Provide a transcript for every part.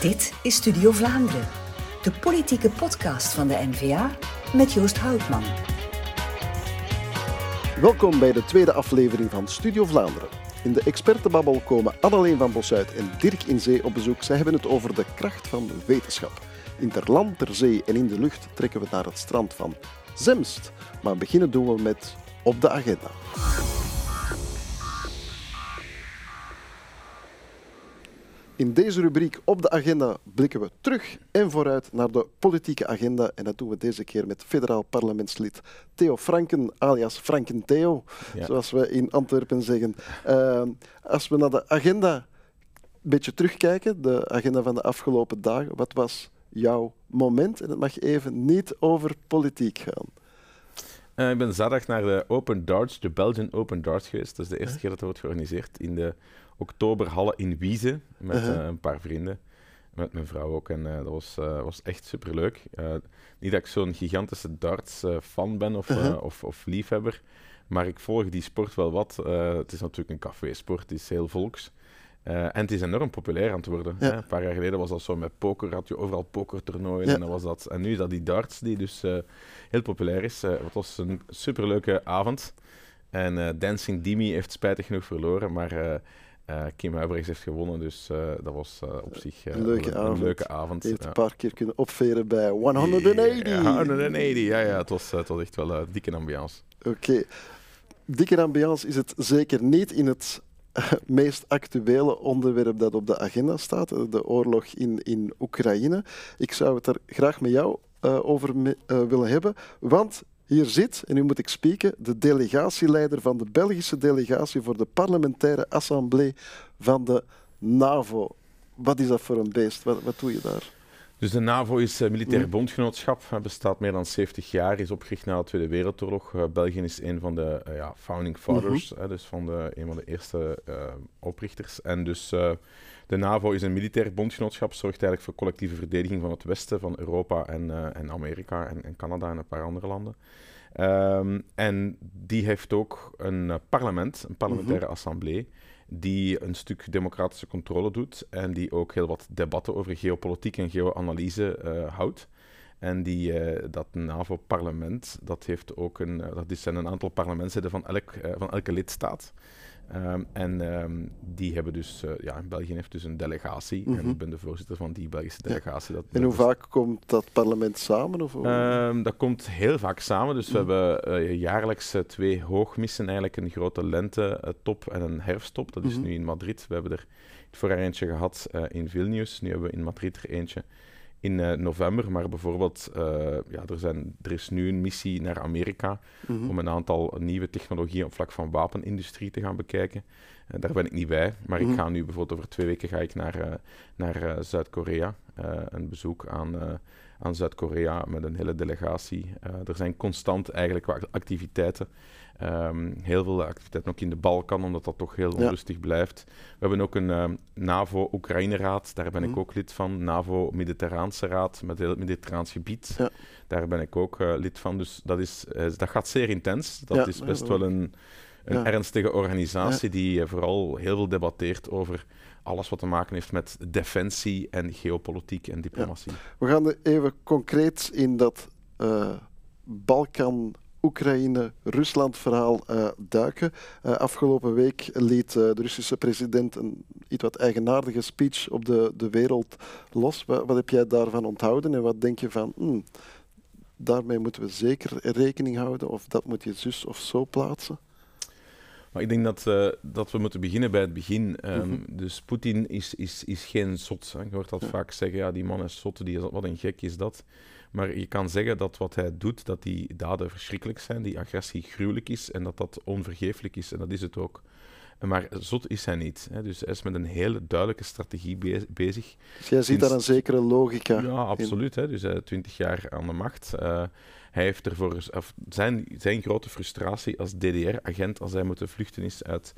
Dit is Studio Vlaanderen, de politieke podcast van de NVA met Joost Houtman. Welkom bij de tweede aflevering van Studio Vlaanderen. In de expertenbabbel komen Anneleen van Bosuit en Dirk in Zee op bezoek. Zij hebben het over de kracht van wetenschap. In ter land, ter zee en in de lucht trekken we naar het strand van Zemst. Maar beginnen doen we met Op de Agenda. In deze rubriek op de agenda blikken we terug en vooruit naar de politieke agenda. En dat doen we deze keer met federaal parlementslid Theo Franken, alias Franken Theo, zoals we in Antwerpen zeggen. Uh, als we naar de agenda een beetje terugkijken, de agenda van de afgelopen dagen, wat was jouw moment? En het mag even niet over politiek gaan. Uh, ik ben zaterdag naar de Open Darts, de Belgian Open Darts geweest. Dat is de eerste keer dat er wordt georganiseerd in de oktoberhallen in Wiezen met eh, een paar vrienden. Met mijn vrouw ook. En uh, dat was, was echt superleuk. niet dat ik zo'n gigantische darts-fan ben of, of, of, liefhebber. Maar ik volg die sport wel wat. het is natuurlijk een café-sport, het is heel volks. En het is enorm populair aan het worden. Hè? Een paar jaar geleden was dat zo met poker, had je overal pokertoernooien. En, dan was dat, en nu is dat die darts, die dus heel populair is. het was een superleuke avond. En Dancing Dimi heeft spijtig genoeg verloren, maar Kim Huibrechts heeft gewonnen, dus dat was op zich een leuke, een, avond. Een leuke avond. Heeft ja. een paar keer kunnen opveren bij 180. Ja, 180, ja, ja. Het was, het was echt wel een dikke ambiance. Oké. Okay. Dikke ambiance is het zeker niet in het meest actuele onderwerp dat op de agenda staat, de oorlog in, in Oekraïne. Ik zou het er graag met jou over me, willen hebben, want hier zit, en nu moet ik spreken, de delegatieleider van de Belgische delegatie voor de parlementaire assemblée van de NAVO. Wat is dat voor een beest? Wat, wat doe je daar? Dus de NAVO is uh, militair bondgenootschap, uh, bestaat meer dan 70 jaar, is opgericht na de Tweede Wereldoorlog. Uh, België is een van de ja, founding fathers, mm -hmm. dus van de, een van de eerste oprichters. En dus de NAVO is een militair bondgenootschap, zorgt eigenlijk voor collectieve verdediging van het westen, van Europa en, en Amerika en, en, Canada en een paar andere landen. Um, en die heeft ook een parlement, een parlementaire mm -hmm. Die een stuk democratische controle doet en die ook heel wat debatten over geopolitiek en geoanalyse uh, houdt. En die, uh, dat NAVO-parlement, dat, heeft ook een, uh, dat zijn een aantal parlementsleden van, elk, van elke lidstaat. Um, en um, die hebben dus, uh, ja, België heeft dus een delegatie. Mm -hmm. En ik ben de voorzitter van die Belgische delegatie. Ja. Dat, en hoe dat vaak komt dat parlement samen? Of um, dat komt heel vaak samen. Dus mm -hmm. we hebben uh, jaarlijks uh, twee hoogmissen, eigenlijk een grote lente-top en een herfsttop. Dat is mm -hmm. nu in Madrid. We hebben er het voorjaar eentje gehad in Vilnius. Nu hebben we in Madrid er eentje in uh, november. Maar bijvoorbeeld, uh, ja, er, zijn, er is nu een missie naar Amerika mm -hmm. om een aantal nieuwe technologieën op vlak van wapenindustrie te gaan bekijken. Uh, daar ben ik niet bij, maar mm -hmm. ik ga nu bijvoorbeeld over twee weken ga ik naar, naar Zuid-Korea. een bezoek aan, aan Zuid-Korea met een hele delegatie. er zijn constant eigenlijk activiteiten. Um, heel veel activiteiten ook in de Balkan, omdat dat toch heel onrustig ja. blijft. We hebben ook een uh, NAVO-Oekraïne-raad, daar ben mm. ik ook lid van. NAVO-Mediterraanse Raad, met heel het Mediterraans gebied. Ja. Daar ben ik ook uh, lid van. Dus dat, is, uh, dat gaat zeer intens. Dat ja, is best wel een, een ernstige organisatie die vooral heel veel debatteert over alles wat te maken heeft met defensie en geopolitiek en diplomatie. We gaan even concreet in dat Balkan Oekraïne-Rusland-verhaal uh, duiken. Uh, afgelopen week liet uh, de Russische president een iets wat eigenaardige speech op de, de wereld los. Wat, wat heb jij daarvan onthouden en wat denk je van, hmm, daarmee moeten we zeker rekening houden of dat moet je zus of zo plaatsen? Maar ik denk dat, uh, dat we moeten beginnen bij het begin. Um, mm -hmm. Dus Poetin is, is, is geen zot. Hè. Je hoort dat ja. vaak zeggen, ja, die man is zot, die is, wat een gek is dat. Maar je kan zeggen dat wat hij doet, dat die daden verschrikkelijk zijn, die agressie gruwelijk is en dat dat onvergeeflijk is. En dat is het ook. Maar zot is hij niet. Hè. Dus hij is met een hele duidelijke strategie be bezig. Dus jij ziet daar een zekere logica Ja, absoluut. Hè. Dus hij is twintig jaar aan de macht. Uh, hij heeft ervoor... Of zijn, zijn grote frustratie als DDR-agent, als hij moet vluchten is uit,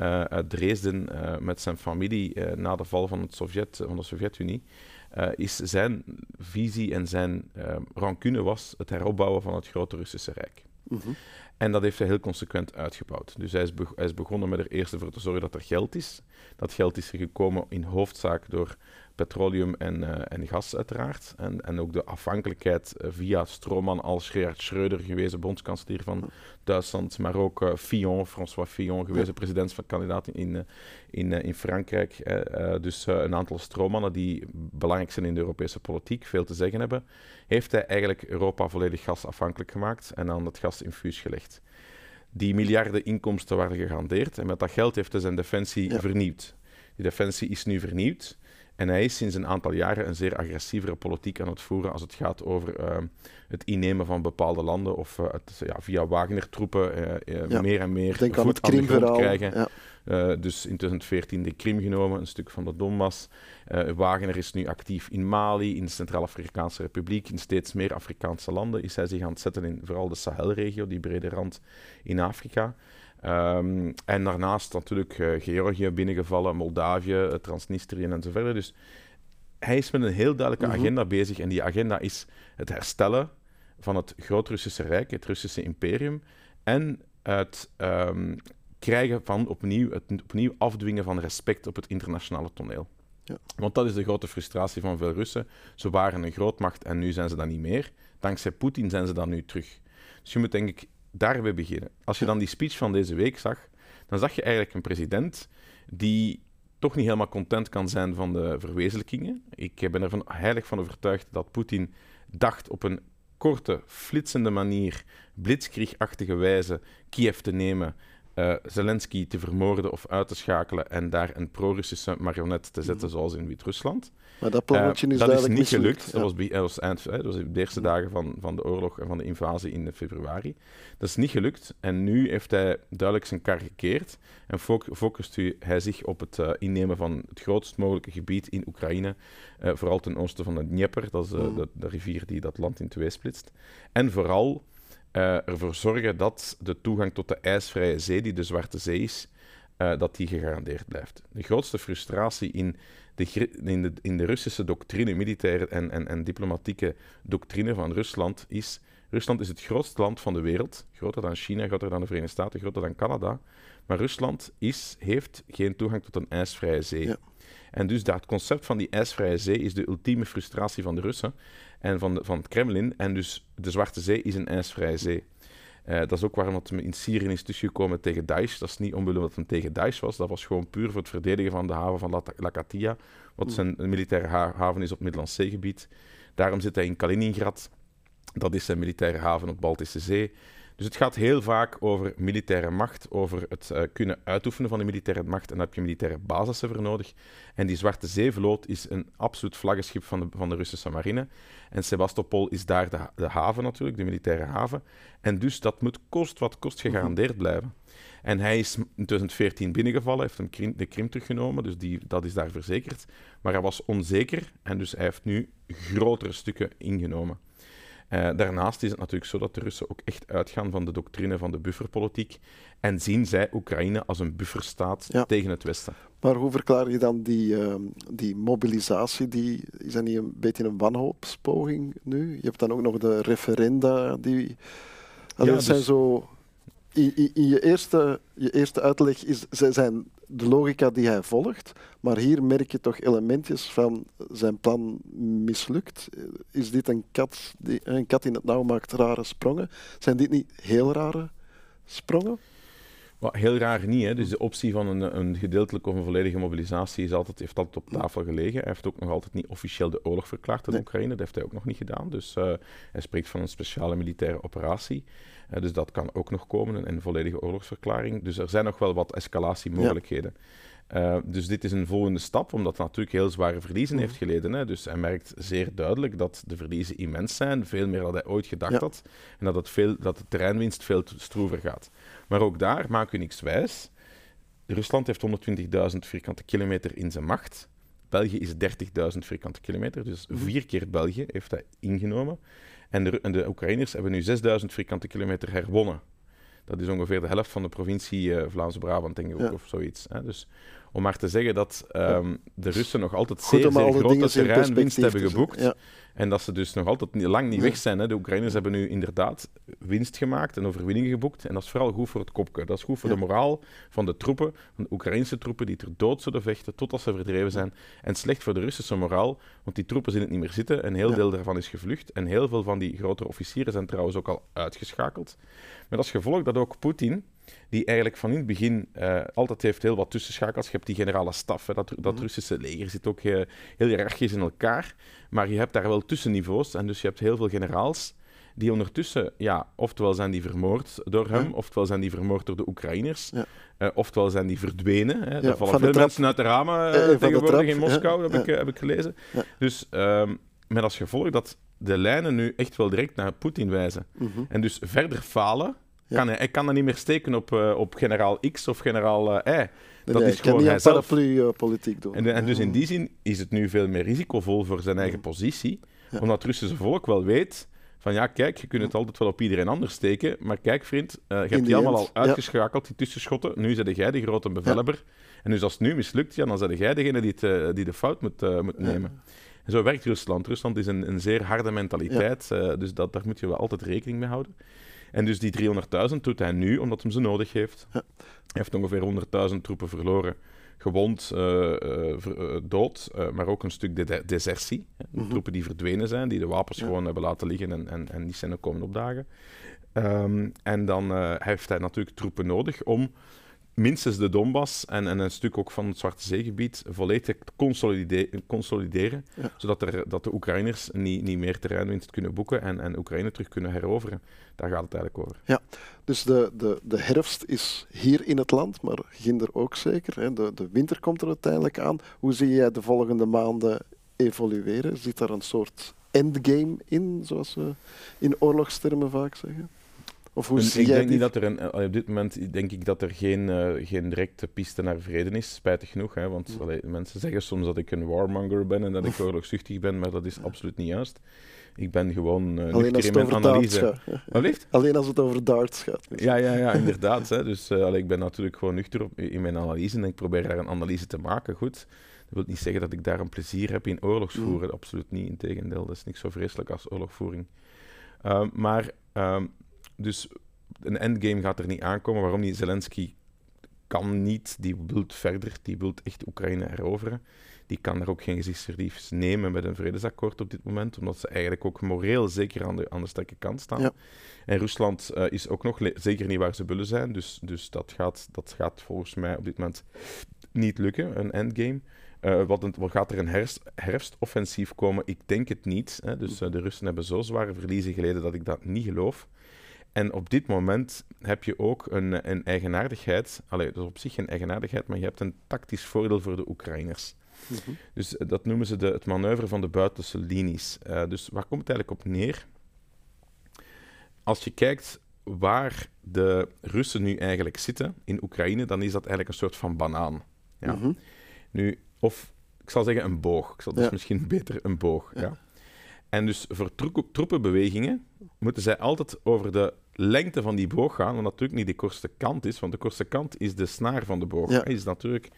uh, uit Dresden uh, met zijn familie na de val van, het Sovjet, van de Sovjet-Unie, uh, is zijn visie en zijn uh, rancune was het heropbouwen van het grote Russische Rijk. Mm -hmm. En dat heeft hij heel consequent uitgebouwd. Dus hij is, hij is begonnen met er eerst voor te zorgen dat er geld is. Dat geld is er gekomen in hoofdzaak door petroleum en, en gas uiteraard. En, en ook de afhankelijkheid via stroomman als Gerhard Schreuder, gewezen bondskanselier van Duitsland, maar ook Fillon, François Fillon, gewezen presidentskandidaat in, in, in Frankrijk. dus een aantal stroommannen die belangrijk zijn in de Europese politiek, veel te zeggen hebben, heeft hij eigenlijk Europa volledig gasafhankelijk gemaakt en aan het gasinfuus gelegd. Die miljarden inkomsten waren gegarandeerd en met dat geld heeft hij zijn defensie vernieuwd. Die defensie is nu vernieuwd en hij is sinds een aantal jaren een zeer agressievere politiek aan het voeren als het gaat over ehm, het innemen van bepaalde landen of uh, het, ja, via Wagner-troepen uh, meer en meer Denk voet aan, aan de krijgen. Ja. dus in 2014 de Krim genomen, een stuk van de Donbass. Wagner is nu actief in Mali, in de Centraal-Afrikaanse Republiek, in steeds meer Afrikaanse landen is hij zich aan het zetten in vooral de Sahelregio, die brede rand in Afrika. Um, en daarnaast natuurlijk uh, Georgië binnengevallen, Moldavië, Transnistrië en zo verder. Dus hij is met een heel duidelijke mhm. agenda bezig. En die agenda is het herstellen van het Groot-Russische Rijk, het Russische imperium. En het um, krijgen van opnieuw, het opnieuw afdwingen van respect op het internationale toneel. Ja. Want dat is de grote frustratie van veel Russen. Ze waren een grootmacht en nu zijn ze dat niet meer. Dankzij Poetin zijn ze dat nu terug. Dus je moet denk ik daar we beginnen. Als je dan die speech van deze week zag, dan zag je eigenlijk een president die toch niet helemaal content kan zijn van de verwezenlijkingen. Ik ben ervan heilig van overtuigd dat Poetin dacht op een korte, flitsende manier, blitzkriegachtige wijze Kiev te nemen uh, Zelensky te vermoorden of uit te schakelen en daar een pro-Russische marionet te zetten, mhm. zoals in Wit-Rusland. Maar dat plannetje uh, is Dat is niet gelukt. Dat, was, dat, was eind, dat was de eerste dagen van, van de oorlog en van de invasie in februari. Dat is niet gelukt en nu heeft hij duidelijk zijn kar gekeerd en focust hij zich op het uh, innemen van het grootst mogelijke gebied in Oekraïne, vooral ten oosten van de Dnieper, dat is mhm. de, de rivier die dat land in twee splitst. En vooral ervoor zorgen dat de toegang tot de ijsvrije zee, die de Zwarte Zee is, dat die gegarandeerd blijft. De grootste frustratie in de, in de, in de Russische doctrine, militaire en, en, en diplomatieke doctrine van Rusland is... Rusland is het grootste land van de wereld, groter dan China, groter dan de Verenigde Staten, groter dan Canada. Maar Rusland is, heeft geen toegang tot een ijsvrije zee. Ja. En dus dat concept van die ijsvrije zee is de ultieme frustratie van de Russen en van, de, van het Kremlin. En dus de Zwarte Zee is een ijsvrije zee. Uh, dat is ook waarom het in Syrië is tussengekomen tegen Daesh. Dat is niet omwille dat het tegen Daesh was. Dat was gewoon puur voor het verdedigen van de haven van Lakatia. Wat mm. zijn militaire haven is op het Middellandse Zeegebied. Daarom zit hij in Kaliningrad. Dat is zijn militaire haven op de Baltische Zee. Dus het gaat heel vaak over militaire macht, over het uh, kunnen uitoefenen van de militaire macht. En daar heb je militaire basissen voor nodig. En die Zwarte Zeevloot is een absoluut vlaggenschip van de, van de Russische marine. En Sebastopol is daar de, de haven natuurlijk, de militaire haven. En dus dat moet kost wat kost gegarandeerd blijven. En hij is in 2014 binnengevallen, heeft hem Krim, de Krim teruggenomen, dus die, dat is daar verzekerd. Maar hij was onzeker en dus hij heeft nu grotere stukken ingenomen. Uh, daarnaast is het natuurlijk zo dat de Russen ook echt uitgaan van de doctrine van de bufferpolitiek en zien zij Oekraïne als een bufferstaat tegen het Westen. Maar hoe verklaar je dan die, uh, die mobilisatie? Die, is dat niet een beetje een wanhoopspoging nu? Je hebt dan ook nog de referenda die... Allee, ja, zijn dus- zo in, in, je, eerste, je eerste uitleg is, zijn de logica die hij volgt, maar hier merk je toch elementjes van zijn plan mislukt. Is dit een kat, die, een kat in het nauw maakt rare sprongen? Zijn dit niet heel rare sprongen? Wat heel raar niet. Hè. Dus de optie van een, een gedeeltelijke of een volledige mobilisatie is altijd, heeft altijd op tafel gelegen. Hij heeft ook nog altijd niet officieel de oorlog verklaard in Oekraïne. Dat heeft hij ook nog niet gedaan. Dus uh, hij spreekt van een speciale militaire operatie. Uh, dus dat kan ook nog komen, een, een, volledige oorlogsverklaring. Dus er zijn nog wel wat escalatiemogelijkheden. Ja. Uh, dus dit is een volgende stap, omdat hij natuurlijk heel zware verliezen mhm. heeft geleden. Hè. Dus hij merkt zeer duidelijk dat de verliezen immens zijn, veel meer dan hij ooit gedacht ja. had. En dat, het veel, dat de terreinwinst veel stroever gaat. Maar ook daar maak u niks wijs. Rusland heeft 120.000 vierkante kilometer in zijn macht. België is 30.000 vierkante kilometer, dus mhm. vier keer België heeft hij ingenomen. En de, en de Oekraïners hebben nu 6.000 vierkante kilometer herwonnen. Dat is ongeveer de helft van de provincie uh, Vlaams-Brabant, denk ik, ja. of zoiets. Hè. Dus om maar te zeggen dat ehm, de Russen nog altijd Goed zeer, zeer grote terreinwinst perspectief hebben geboekt. Ja. En dat ze dus nog altijd niet, lang niet weg zijn. Hè. De Oekraïners hebben nu inderdaad winst gemaakt en overwinningen geboekt. En dat is vooral goed voor het kopje. Dat is goed voor Ja. de moraal van de troepen, van de Oekraïnse troepen, die ter dood zullen vechten totdat ze verdreven zijn. En slecht voor de Russische moraal, want die troepen zien het niet meer zitten. En heel Ja. deel daarvan is gevlucht. En heel veel van die grotere officieren zijn trouwens ook al uitgeschakeld. Met als gevolg dat ook Poetin, die eigenlijk van in het begin eh, altijd heeft heel wat tussenschakels. Je hebt die generale staf, hè, dat, dat Mhm. Russische leger zit ook eh, heel hiërarchisch in elkaar. Maar je hebt daar wel tussenniveaus. En dus je hebt heel veel generaals die ondertussen, ja, oftewel zijn die vermoord door hem, Ja. oftewel zijn die vermoord door de Oekraïners, Ja. eh, oftewel zijn die verdwenen. Hè. Ja, Daar vallen veel mensen uit de ramen de tegenwoordig in. Moskou, heb, ik, heb ik gelezen. Dus ehm, met als gevolg dat de lijnen nu echt wel direct naar Poetin wijzen. Mhm. En dus verder falen. Kan hij, hij kan dat niet meer steken op, eh, op generaal X of generaal eh, Y. Nee, dat nee, is gewoon hijzelf. paraplu-politiek doen. En, en dus in die zin is het nu veel meer risicovol voor zijn eigen positie, omdat het Russische volk wel weet van ja, kijk, je kunt het altijd wel op iedereen anders steken, maar kijk vriend, eh, je hebt die allemaal al uitgeschakeld, die tussenschotten, nu zit jij de grote bevelhebber. En dus als het nu mislukt, ja, dan ben jij degene die, het, eh, die de fout moet, eh, moet nemen. En zo werkt Rusland. Rusland is een, een zeer harde mentaliteit, eh, dus dat, daar moet je wel altijd rekening mee houden. En dus die 300.000 doet hij nu omdat hij ze nodig heeft. Hij heeft ongeveer 100.000 troepen verloren, gewond, eh, eh, eh, dood, maar ook een stuk de de- desertie. Mhm. Troepen die verdwenen zijn, die de wapens Ja. gewoon hebben laten liggen en, en, en niet zijn komen opdagen. Ehm, en dan heeft hij natuurlijk troepen nodig om minstens de Donbass en, en een stuk ook van het Zwarte Zeegebied volledig consolideren, Ja. zodat er, dat de Oekraïners niet, niet meer terreinwinst kunnen boeken en, en Oekraïne terug kunnen heroveren. Daar gaat het eigenlijk over. Dus de, de, de herfst is hier in het land, maar ginder ook zeker. Hè. De, de winter komt er uiteindelijk aan. Hoe zie jij de volgende maanden evolueren? Zit daar een soort endgame in, zoals we in oorlogstermen vaak zeggen? Of hoe En zie ik denk die? niet dat er een, op dit moment denk ik dat er geen, eh, geen directe piste naar vrede is, spijtig genoeg. Hè, want Mm. allee, mensen zeggen soms dat ik een warmonger ben en dat ik oorlogszuchtig ben, maar dat is absoluut niet juist. Ik ben gewoon uh, Alleen als het over darts analyse. gaat. Wat lief? Alleen als het over darts gaat. Ja, ja, ja, inderdaad. Hè. Dus allee, ik ben natuurlijk gewoon nuchter op, in mijn analyse en ik probeer daar een analyse te maken. Goed. Dat wil niet zeggen dat ik daar een plezier heb in oorlogsvoeren. Absoluut niet. Integendeel, dat is niks zo vreselijk als oorlogvoering. Ehm, maar, ehm, dus een endgame gaat er niet aankomen. Waarom niet? Zelensky kan niet, die wil verder, die wil echt Oekraïne eroveren. Die kan daar ook geen gezichtsverlies nemen met een vredesakkoord op dit moment, omdat ze eigenlijk ook moreel zeker aan de, aan de sterke kant staan. Ja. En Rusland eh, is ook nog zeker niet waar ze willen zijn, dus, dus dat, gaat, dat gaat volgens mij op dit moment niet lukken, een endgame. Eh, wat, een- wat gaat er een herfst, herfstoffensief komen? Ik denk het niet. Hè. Dus eh, de Russen hebben zo zware verliezen geleden dat ik dat niet geloof. En op dit moment heb je ook een, een eigenaardigheid. Allee, dat is op zich geen eigenaardigheid, maar je hebt een tactisch voordeel voor de Oekraïners. Mhm. Dus eh, dat noemen ze de, het manoeuvre van de buitenste linies. Eh, dus waar komt het eigenlijk op neer? Als je kijkt waar de Russen nu eigenlijk zitten in Oekraïne, dan is dat eigenlijk een soort van banaan. Ja. Mhm. Nu, of ik zal zeggen een boog. Ik zal dus Ja. misschien beter een boog. Ja. Ja. En dus voor troe- troepenbewegingen moeten zij altijd over de lengte van die boog gaan, wat natuurlijk niet de kortste kant is, want de kortste kant is de snaar van de boog. Ja. Is natuurlijk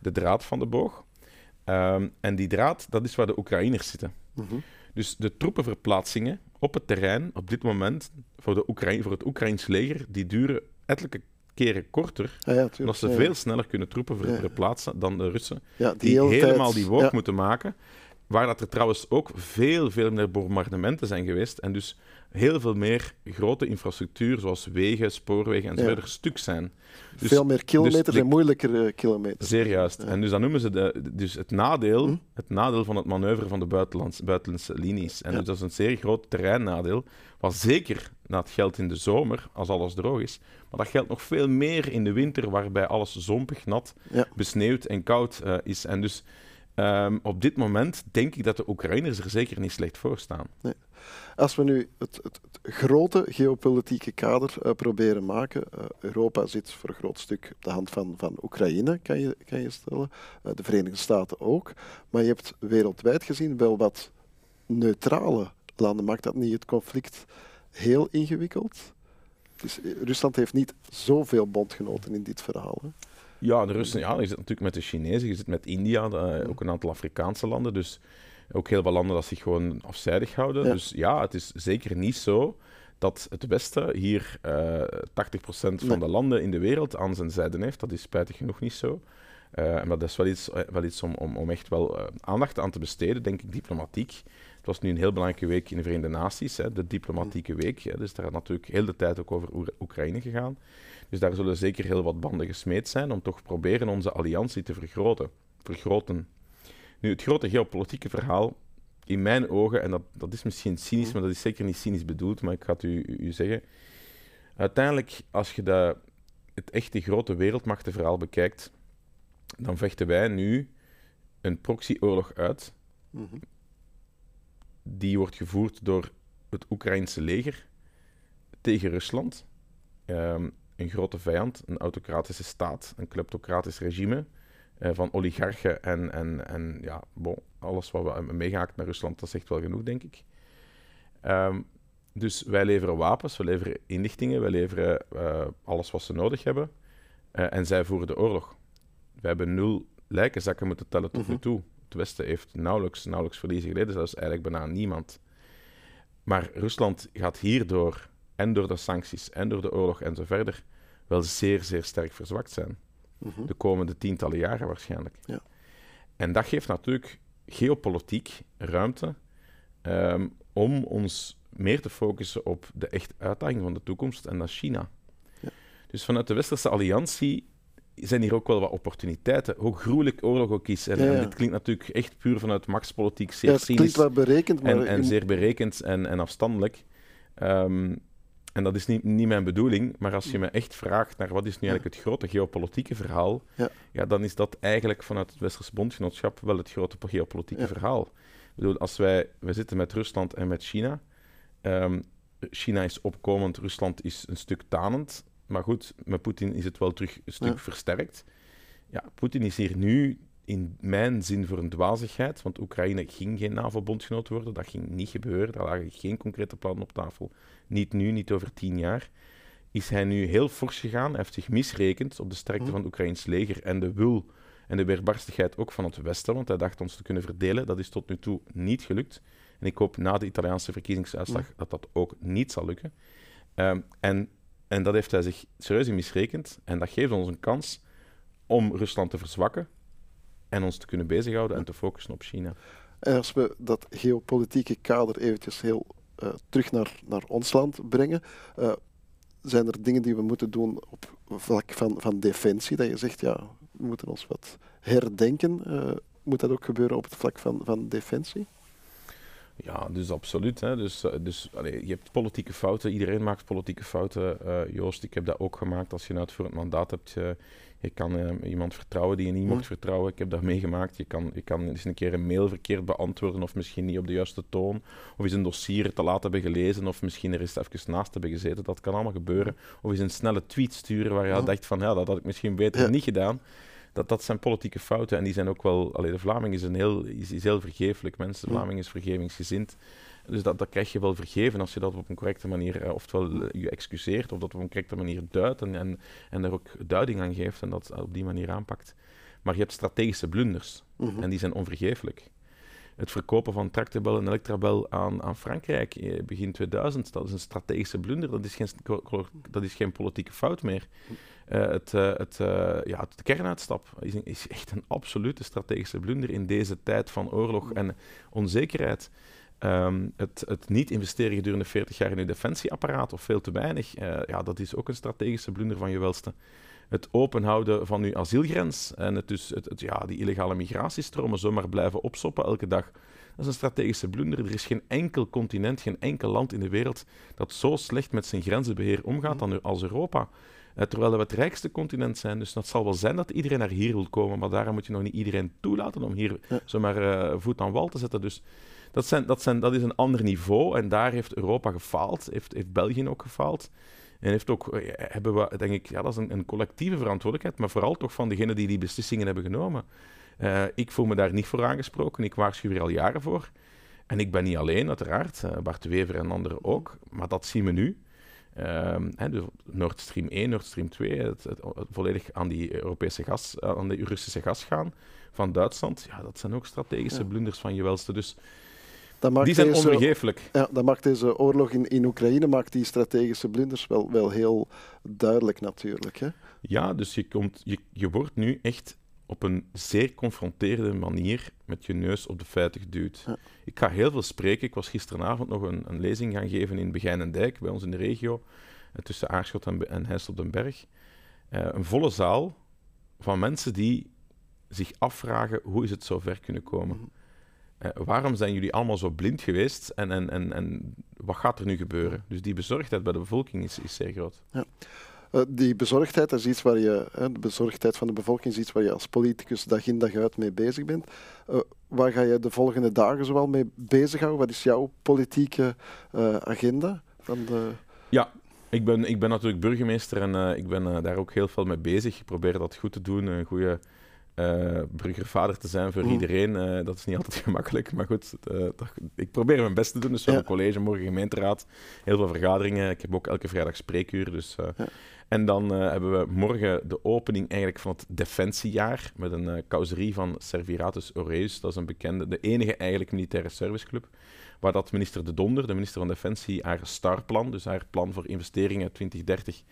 de draad van de boog. Ehm, en die draad, dat is waar de Oekraïners zitten. Mhm. Dus de troepenverplaatsingen op het terrein op dit moment voor, de Oekraïne, voor het Oekraïns leger, die duren ettelijke keren korter, ja, tuurlijk. omdat ze Ja, ja. veel sneller kunnen troepen ver- Ja. verplaatsen dan de Russen Ja, die hele helemaal tijd- die ja. moeten maken. Waar dat er trouwens ook veel, veel meer bombardementen zijn geweest. En dus heel veel meer grote infrastructuur, zoals wegen, spoorwegen en zo Ja. verder, stuk zijn. Dus Veel meer kilometers de- en moeilijker kilometers. Zeer juist. Ja. En dus dan noemen ze de, dus het, nadeel, Hm. het nadeel van het manoeuvre van de buitenlands, buitenlandse linies. En Ja. dus dat is een zeer groot terreinnadeel, wat zeker dat geldt in de zomer, als alles droog is, maar dat geldt nog veel meer in de winter, waarbij alles zompig, nat, besneeuwd en koud eh, is. En dus ehm, op dit moment denk ik dat de Oekraïners er zeker niet slecht voor staan. Als we nu het, het, grote geopolitieke kader eh, proberen maken, eh, Europa zit voor een groot stuk op de hand van, van Oekraïne, kan je, kan je stellen, Eh, de Verenigde Staten ook, maar je hebt wereldwijd gezien wel wat neutrale landen. Maakt dat niet het conflict heel ingewikkeld? Dus, Rusland heeft niet zoveel bondgenoten in dit verhaal. Hè? Ja, de Russen, ja, je zit natuurlijk met de Chinezen, je zit met India, uh, ook een aantal Afrikaanse landen. Dus ook heel veel landen dat zich gewoon afzijdig houden. Dus ja, het is zeker niet zo dat het Westen hier uh, 80% van de landen in de wereld aan zijn zijde heeft. Dat is spijtig genoeg niet zo. Uh, maar dat is wel iets, wel iets om, om, om echt wel uh, aandacht aan te besteden, denk ik, diplomatiek. Het was nu een heel belangrijke week in de Verenigde Naties, hè, de diplomatieke week. Hè, dus daar is natuurlijk heel de tijd ook over Oekraïne gegaan. Dus daar zullen zeker heel wat banden gesmeed zijn om toch proberen onze alliantie te vergroten. vergroten. Nu, het grote geopolitieke verhaal, in mijn ogen, en dat, dat is misschien cynisch, mhm. maar dat is zeker niet cynisch bedoeld, maar ik ga het u, u zeggen. Uiteindelijk, als je de, het echte grote wereldmachtenverhaal bekijkt, dan vechten wij nu een proxyoorlog uit. Die wordt gevoerd door het Oekraïnse leger tegen Rusland. Um, een grote vijand, een autocratische staat, een kleptocratisch regime uh, van oligarchen en, en, en ja, bon, alles wat we hebben meegehaakt met Rusland, dat zegt wel genoeg, denk ik. Um, dus wij leveren wapens, we leveren inlichtingen, wij leveren uh, alles wat ze nodig hebben. Uh, en zij voeren de oorlog. We hebben nul lijkenzakken moeten tellen tot nu mhm. toe. Het Westen heeft nauwelijks, nauwelijks verliezen geleden, zelfs eigenlijk bijna niemand. Maar Rusland gaat hierdoor, en door de sancties, en door de oorlog en zo verder, wel zeer, zeer sterk verzwakt zijn. Mhm. De komende tientallen jaren waarschijnlijk. Ja. En dat geeft natuurlijk geopolitiek ruimte um, om ons meer te focussen op de echt uitdaging van de toekomst, en dat is China. Ja. Dus vanuit de Westerse Alliantie zijn hier ook wel wat opportuniteiten. Hoe gruwelijk oorlog ook is. En, en, dit klinkt natuurlijk echt puur vanuit machtspolitiek zeer ja, het klinkt wel berekend, maar... En, en zeer berekend en, en afstandelijk. Um, en dat is niet, niet mijn bedoeling, maar als je me echt vraagt naar wat is nu eigenlijk het grote geopolitieke verhaal, ja. ja dan is dat eigenlijk vanuit het Westerse bondgenootschap wel het grote geopolitieke verhaal. Ik bedoel, als wij, wij zitten met Rusland en met China. Um, China is opkomend, Rusland is een stuk tanend. Maar goed, met Poetin is het wel terug een stuk versterkt. Ja, Poetin is hier nu in mijn zin voor een dwazigheid, want Oekraïne ging geen NAVO-bondgenoot worden. Dat ging niet gebeuren. Daar lagen geen concrete plannen op tafel. Niet nu, niet over tien jaar. Is hij nu heel fors gegaan. Hij heeft zich misrekend op de sterkte mhm. van het Oekraïns leger en de wil en de weerbarstigheid ook van het Westen, want hij dacht ons te kunnen verdelen. Dat is tot nu toe niet gelukt. En ik hoop na de Italiaanse verkiezingsuitslag mhm. dat dat ook niet zal lukken. Ehm, en, en dat heeft hij zich serieus in misrekend. En dat geeft ons een kans om Rusland te verzwakken en ons te kunnen bezighouden en te focussen op China. En als we dat geopolitieke kader eventjes heel uh, terug naar, naar ons land brengen, uh, zijn er dingen die we moeten doen op vlak van, van defensie? Dat je zegt, ja, we moeten ons wat herdenken. Uh, moet dat ook gebeuren op het vlak van, van defensie? Ja, dus absoluut. Hè. Dus, dus allez, je hebt politieke fouten. Iedereen maakt politieke fouten. Uh, Joost, ik heb dat ook gemaakt. Als je nou het voor het mandaat hebt, uh, je kan uh, iemand vertrouwen die je niet mocht vertrouwen. Ik heb dat meegemaakt. Je kan, je kan eens een keer een mail verkeerd beantwoorden of misschien niet op de juiste toon. Of eens een dossier te laat hebben gelezen of misschien er eens even naast hebben gezeten. Dat kan allemaal gebeuren. Of eens een snelle tweet sturen waar je ja. dacht van ja, dat had ik misschien beter niet gedaan. Dat, dat zijn politieke fouten en die zijn ook wel... Allee, de Vlaming is, een heel, is, is heel vergeeflijk. Mensen, de Vlaming is vergevingsgezind. Dus dat, dat krijg je wel vergeven als je dat op een correcte manier, uh, oftewel je excuseert, of dat op een correcte manier duidt en, en, en er ook duiding aan geeft en dat op die manier aanpakt. Maar je hebt strategische blunders mhm. en die zijn onvergeeflijk. Het verkopen van Tractebel en Electrabel aan, aan Frankrijk eh, begin 2000, dat is een strategische blunder, dat is geen, dat is geen politieke fout meer. Uh, het, uh, het, uh, ja, de kernuitstap is, is, echt een absolute strategische blunder in deze tijd van oorlog en onzekerheid. Um, het, het, niet investeren gedurende 40 jaar in je defensieapparaat of veel te weinig, uh, ja, dat is ook een strategische blunder van je welste. Het openhouden van je asielgrens en het dus, het, ja, die illegale migratiestromen zomaar blijven opsoppen elke dag. Dat is een strategische blunder. Er is geen enkel continent, geen enkel land in de wereld dat zo slecht met zijn grenzenbeheer omgaat dan als Europa. Uh, terwijl we het rijkste continent zijn. Dus dat zal wel zijn dat iedereen naar hier wil komen, maar daarom moet je nog niet iedereen toelaten om hier zomaar uh, voet aan wal te zetten. Dus dat, zijn, dat, zijn, dat is een ander niveau en daar heeft Europa gefaald, heeft, heeft België ook gefaald. En heeft ook, eh, hebben we, denk ik, ja, dat is een, een collectieve verantwoordelijkheid, maar vooral toch van degenen die die beslissingen hebben genomen. Uh, ik voel me daar niet voor aangesproken, ik waarschuw er al jaren voor. En ik ben niet alleen, uiteraard, Bart Wever en anderen ook, maar dat zien we nu. Ehm, hè, dus Nord Stream 1, Nord Stream 2, het, het, het volledig aan die Europese gas, aan de Russische gas gaan van Duitsland. Ja, dat zijn ook strategische Ja. blunders van je welste. Dus die zijn deze- onvergeeflijk. Ja, dat maakt deze oorlog in, in Oekraïne maakt die strategische blunders wel, wel heel duidelijk natuurlijk. Hè? Ja, dus je, komt, je, je wordt nu echt op een zeer confronterende manier met je neus op de feiten geduwd. Ja. Ik ga heel veel spreken. Ik was gisteravond nog een, een lezing gaan geven in Begijn en Dijk, bij ons in de regio, eh, tussen Aarschot en, en Heist op den Berg. Eh, een volle zaal van mensen die zich afvragen hoe is het zo ver kunnen komen. Mhm. Eh, waarom zijn jullie allemaal zo blind geweest en, en, en, en wat gaat er nu gebeuren? Dus die bezorgdheid bij de bevolking is, is zeer groot. Eh, die bezorgdheid dat is iets waar je, de bezorgdheid van de bevolking is iets waar je als politicus dag in dag uit mee bezig bent. Eh, waar ga je de volgende dagen zoal mee bezighouden? Wat is jouw politieke eh, agenda? Van de... Ik ben, ik ben natuurlijk burgemeester en eh, ik ben eh, daar ook heel veel mee bezig. Ik probeer dat goed te doen, een goede eh, burgervader te zijn voor Mhm. iedereen. Eh, dat is niet altijd gemakkelijk, maar goed, eh, dat- ik probeer mijn best te doen. Dus we hebben college, morgen gemeenteraad, heel veel vergaderingen. Ik heb ook elke vrijdag spreekuur. Dus, Ja. En dan hebben we morgen de opening eigenlijk van het Defensiejaar met een causerie van Serviratus Aureus. Dat is een bekende, de enige eigenlijk militaire serviceclub waar dat minister De Donder, de minister van Defensie, haar starplan, dus haar plan voor investeringen 2030,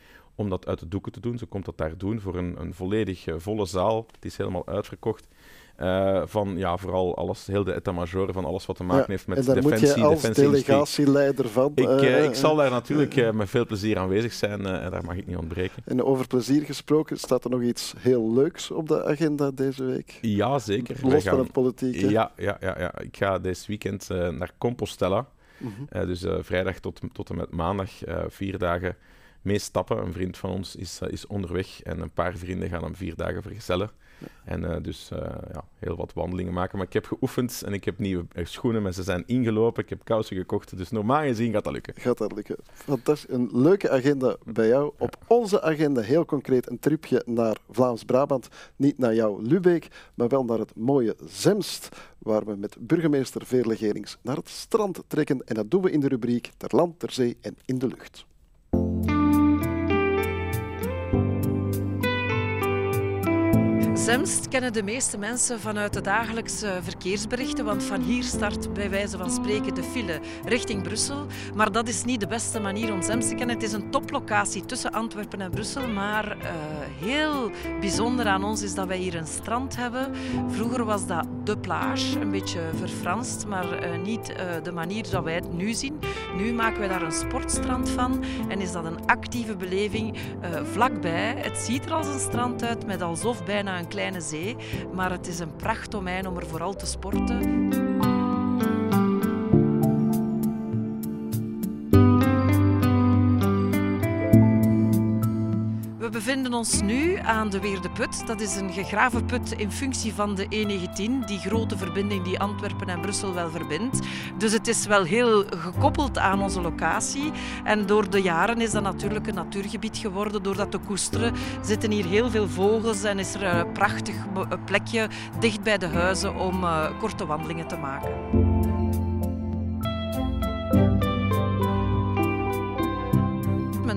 om dat uit de doeken te doen. Ze komt dat daar doen voor een, een volledig eh, volle zaal. Het is helemaal uitverkocht. Eh, van ja, vooral alles, heel de etat-major van alles wat te maken Ja, heeft met en defensie, moet je als delegatieleider van. Ik, eh, ik zal daar natuurlijk met veel plezier aanwezig zijn en daar mag ik niet ontbreken. En over plezier gesproken, staat er nog iets heel leuks op de agenda deze week? Ja, zeker. Los van het politieke. ja, ja, ja, ja, ik ga dit weekend naar Compostela. Mhm. Dus vrijdag tot, tot en met maandag, vier dagen mee stappen. Een vriend van ons is, eh, is onderweg en een paar vrienden gaan hem vier dagen vergezellen. En eh, dus eh, ja, heel wat wandelingen maken. Maar ik heb geoefend en ik heb nieuwe schoenen, maar ze zijn ingelopen. Ik heb kousen gekocht, dus normaal gezien gaat dat lukken. Gaat dat lukken? Fantastisch. Een leuke agenda bij jou. Op onze agenda heel concreet een tripje naar Vlaams-Brabant. Niet naar jouw Lubeek, maar wel naar het mooie Zemst, waar we met burgemeester Veerle Gerings naar het strand trekken. En dat doen we in de rubriek Ter land, ter zee en in de lucht. Zemst kennen de meeste mensen vanuit de dagelijkse verkeersberichten, want van hier start bij wijze van spreken de file richting Brussel. Maar dat is niet de beste manier om Zemst te kennen. Het is een toplocatie tussen Antwerpen en Brussel, maar eh, heel bijzonder aan ons is dat wij hier een strand hebben. Vroeger was dat de plage, een beetje verfranst, maar eh, niet eh, de manier zoals wij het nu zien. Nu maken wij daar een sportstrand van en is dat een actieve beleving vlakbij. Het ziet er als een strand uit met alsof bijna een kleine zee, maar het is een prachtdomein om er vooral te sporten. Bevinden ons nu aan de Weerde Put. Dat is een gegraven put in functie van de E19, die grote verbinding die Antwerpen en Brussel wel verbindt. Dus het is wel heel gekoppeld aan onze locatie. En door de jaren is dat natuurlijk een natuurgebied geworden. Door dat te koesteren zitten hier heel veel vogels en is er een prachtig plekje dicht bij de huizen om eh, korte wandelingen te maken.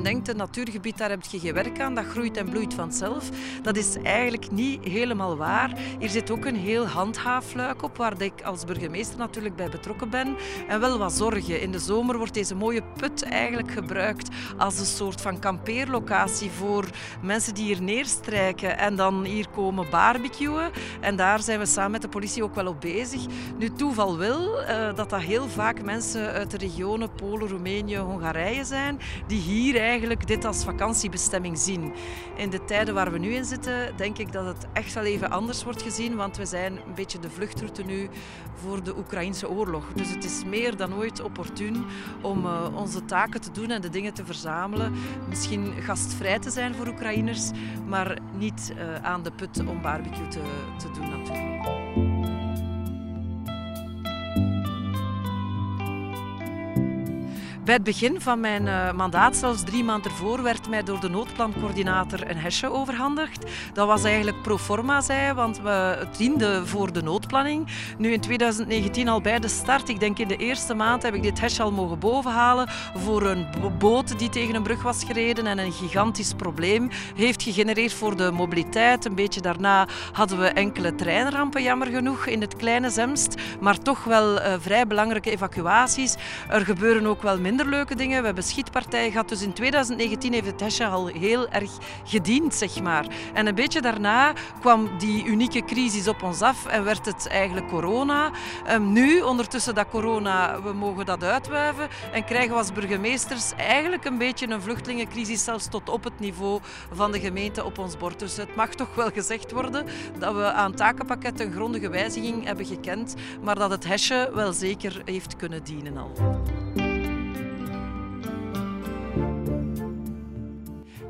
Denkt, een natuurgebied, daar heb je geen werk aan, dat groeit en bloeit vanzelf. Dat is eigenlijk niet helemaal waar. Hier zit ook een heel handhaafluik op, waar ik als burgemeester natuurlijk bij betrokken ben. En wel wat zorgen. In de zomer wordt deze mooie put eigenlijk gebruikt als een soort van kampeerlocatie voor mensen die hier neerstrijken en dan hier komen barbecuen. En daar zijn we samen met de politie ook wel op bezig. Nu, toeval wil eh, dat dat heel vaak mensen uit de regionen Polen, Roemenië, Hongarije zijn, die hier eigenlijk dit als vakantiebestemming zien. In de tijden waar we nu in zitten, denk ik dat het echt wel even anders wordt gezien, want we zijn een beetje de vluchtroute nu voor de Oekraïnse oorlog. Dus het is meer dan ooit opportun om eh, onze taken te doen en de dingen te verzamelen. Misschien gastvrij te zijn voor Oekraïners, maar niet eh, aan de put om barbecue te, te doen natuurlijk. Bij het begin van mijn uh, mandaat, zelfs drie maanden ervoor, werd mij door de noodplancoördinator een hesje overhandigd. Dat was eigenlijk pro forma, zei want we, het diende voor de noodplanning. Nu in 2019 al bij de start, ik denk in de eerste maand, heb ik dit hesje al mogen bovenhalen voor een boot die tegen een brug was gereden en een gigantisch probleem heeft gegenereerd voor de mobiliteit. Een beetje daarna hadden we enkele treinrampen, jammer genoeg, in het kleine Zemst, maar toch wel uh, vrij belangrijke evacuaties. Er gebeuren ook wel minder leuke dingen. We hebben schietpartijen gehad, dus in 2019 heeft het hesje al heel erg gediend, zeg maar. En een beetje daarna kwam die unieke crisis op ons af en werd het eigenlijk corona. Um, nu, ondertussen dat corona, we mogen dat uitwuiven en krijgen we als burgemeesters eigenlijk een beetje een vluchtelingencrisis, zelfs tot op het niveau van de gemeente op ons bord. Dus het mag toch wel gezegd worden dat we aan takenpakket een grondige wijziging hebben gekend, maar dat het hesje wel zeker heeft kunnen dienen al.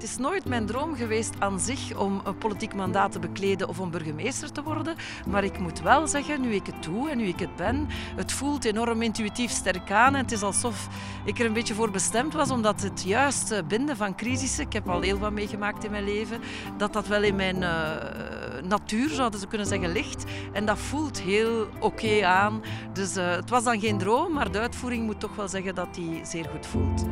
Het is nooit mijn droom geweest aan zich om een politiek mandaat te bekleden of om burgemeester te worden. Maar ik moet wel zeggen, nu ik het doe en nu ik het ben, het voelt enorm intuïtief sterk aan. Het is alsof ik er een beetje voor bestemd was, omdat het juist binden van crisissen, ik heb al heel wat meegemaakt in mijn leven, dat dat wel in mijn uh, natuur, zouden ze kunnen zeggen, ligt. En dat voelt heel oké aan. Dus uh, het was dan geen droom, maar de uitvoering moet toch wel zeggen dat die zeer goed voelt.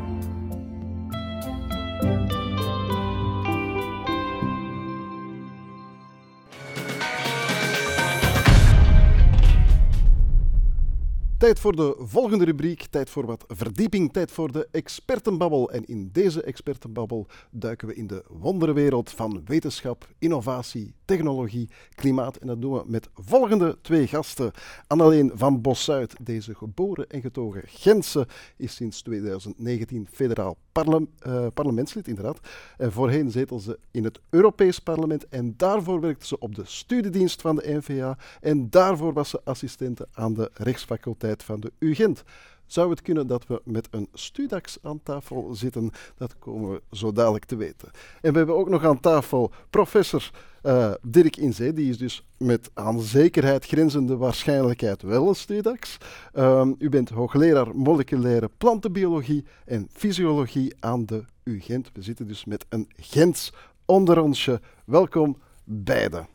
Tijd voor de volgende rubriek, tijd voor wat verdieping, tijd voor de expertenbabbel. En in deze expertenbabbel duiken we in de wonderwereld van wetenschap, innovatie, technologie, klimaat. En dat doen we met volgende twee gasten. Anneleen van Bossuit, deze geboren en getogen Gentse, is sinds 2019 federaal uh, parlementslid, inderdaad. En voorheen zetelde ze in het Europees Parlement en daarvoor werkte ze op de studiedienst van de NVA en daarvoor was ze assistente aan de rechtsfaculteit van de UGent. Zou het kunnen dat we met een Studax aan tafel zitten? Dat komen we zo dadelijk te weten. En we hebben ook nog aan tafel professor uh, Dirk Inzee, die is dus met aan zekerheid grenzende waarschijnlijkheid wel een Studax. Um, u bent hoogleraar moleculaire plantenbiologie en fysiologie aan de UGent. We zitten dus met een Gens onder onsje. Welkom beiden.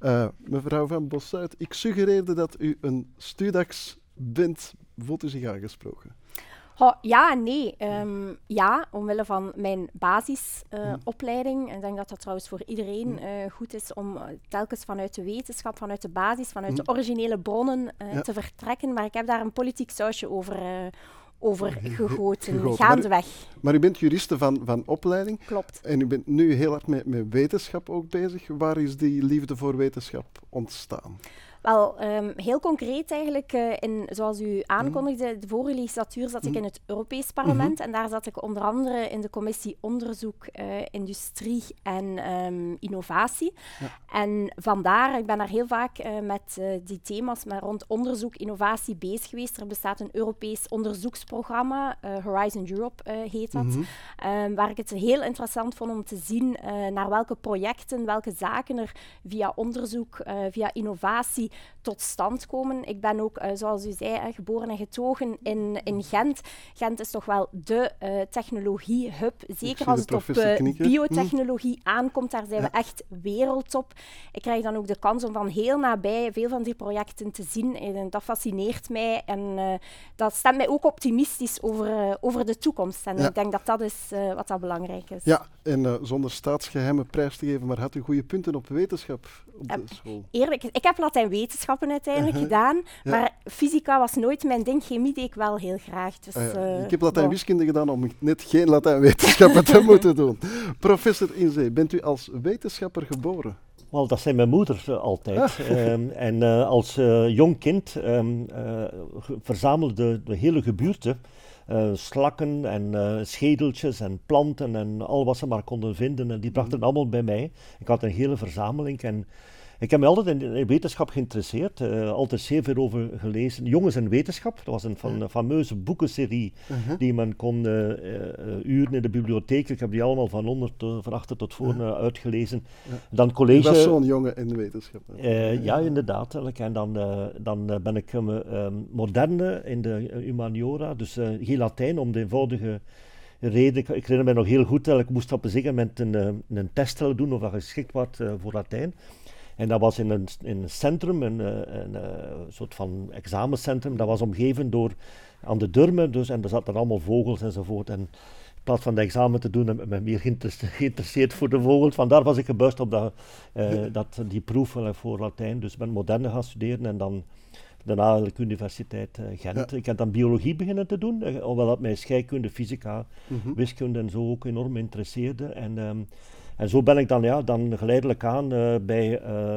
Uh, mevrouw van Bossuit, ik suggereerde dat u een Studax bent voelt u zich aangesproken? Oh, ja nee. Um, ja, omwille van mijn basisopleiding. Uh, ik denk dat dat trouwens voor iedereen uh, goed is om uh, telkens vanuit de wetenschap, vanuit de basis, vanuit de originele bronnen ja. te vertrekken. Maar ik heb daar een politiek sausje over, over gegoten, gaandeweg. Maar, maar, u bent juriste van, van opleiding. Klopt. En u bent nu heel hard met, met wetenschap ook bezig. Waar is die liefde voor wetenschap ontstaan? Wel, um, heel concreet eigenlijk, uh, in, zoals u aankondigde, de vorige legislatuur zat ik in het Europees Parlement mm -hmm. en daar zat ik onder andere in de commissie Onderzoek, uh, Industrie en um, Innovatie. Ja. En vandaar, ik ben daar heel vaak uh, met die thema's maar rond onderzoek, innovatie bezig geweest. Er bestaat een Europees onderzoeksprogramma, Horizon Europe heet dat, mm -hmm. um, waar ik het heel interessant vond om te zien naar welke projecten, welke zaken er via onderzoek, via innovatie tot stand komen. Ik ben ook, uh, zoals u zei, geboren en getogen in, in Gent. Gent is toch wel de uh, technologie-hub. Zeker als het op uh, biotechnologie hm. aankomt, daar zijn ja. we echt wereldtop. Ik krijg dan ook de kans om van heel nabij veel van die projecten te zien. En dat fascineert mij en dat stemt mij ook optimistisch over, over de toekomst. En ja. ik denk dat dat is wat dat belangrijk is. Ja, en zonder staatsgeheimen prijs te geven, maar had u goede punten op wetenschap op de school? Eerlijk, ik heb Latijn wetenschappen uiteindelijk uh -huh. gedaan, ja. maar fysica was nooit mijn ding. Chemie deed ik wel heel graag. Dus, uh, uh, ik heb Latijn bon. wiskunde gedaan om net geen Latijn wetenschappen te moeten doen. Professor Inzee, bent u als wetenschapper geboren? Wel, dat zei mijn moeder uh, altijd. um, en uh, als uh, jong kind um, verzamelde de hele gebuurte slakken en schedeltjes en planten en al wat ze maar konden vinden. En die brachten mm. allemaal bij mij. Ik had een hele verzameling en Ik heb me altijd in, wetenschap geïnteresseerd, uh, altijd zeer veel over gelezen. Jongens en wetenschap, dat was een, van, fameuze boekenserie uh-huh. die men kon uh, uren in de bibliotheek. Ik heb die allemaal van onder van achter tot voor uitgelezen. Dan college. Dat was zo'n jongen in wetenschap. ja, inderdaad. En dan, dan ben ik moderne in de humaniora, dus geen Latijn om de eenvoudige reden. Ik, ik, herinner me nog heel goed dat ik moest op een zeker moment een, een test doen of dat geschikt was voor Latijn. En dat was in een, in een centrum, een, eh, een, een, eh, soort van examencentrum. Dat was omgeven door aan de durmen, dus, en er zaten allemaal vogels enzovoort. En in plaats van de examen te doen, heb ik me meer geïnteresseerd voor de vogels. Vandaar was ik gebuist op dat, uh, dat, die proef voor Latijn. Dus ik ben moderne gaan studeren en dan daarna de Universiteit Gent. Ik heb dan biologie beginnen te doen, hoewel dat mij scheikunde, fysica, mhm. wiskunde en zo ook enorm interesseerde. En, ehm, en zo ben ik dan, ja, dan geleidelijk aan uh, bij uh,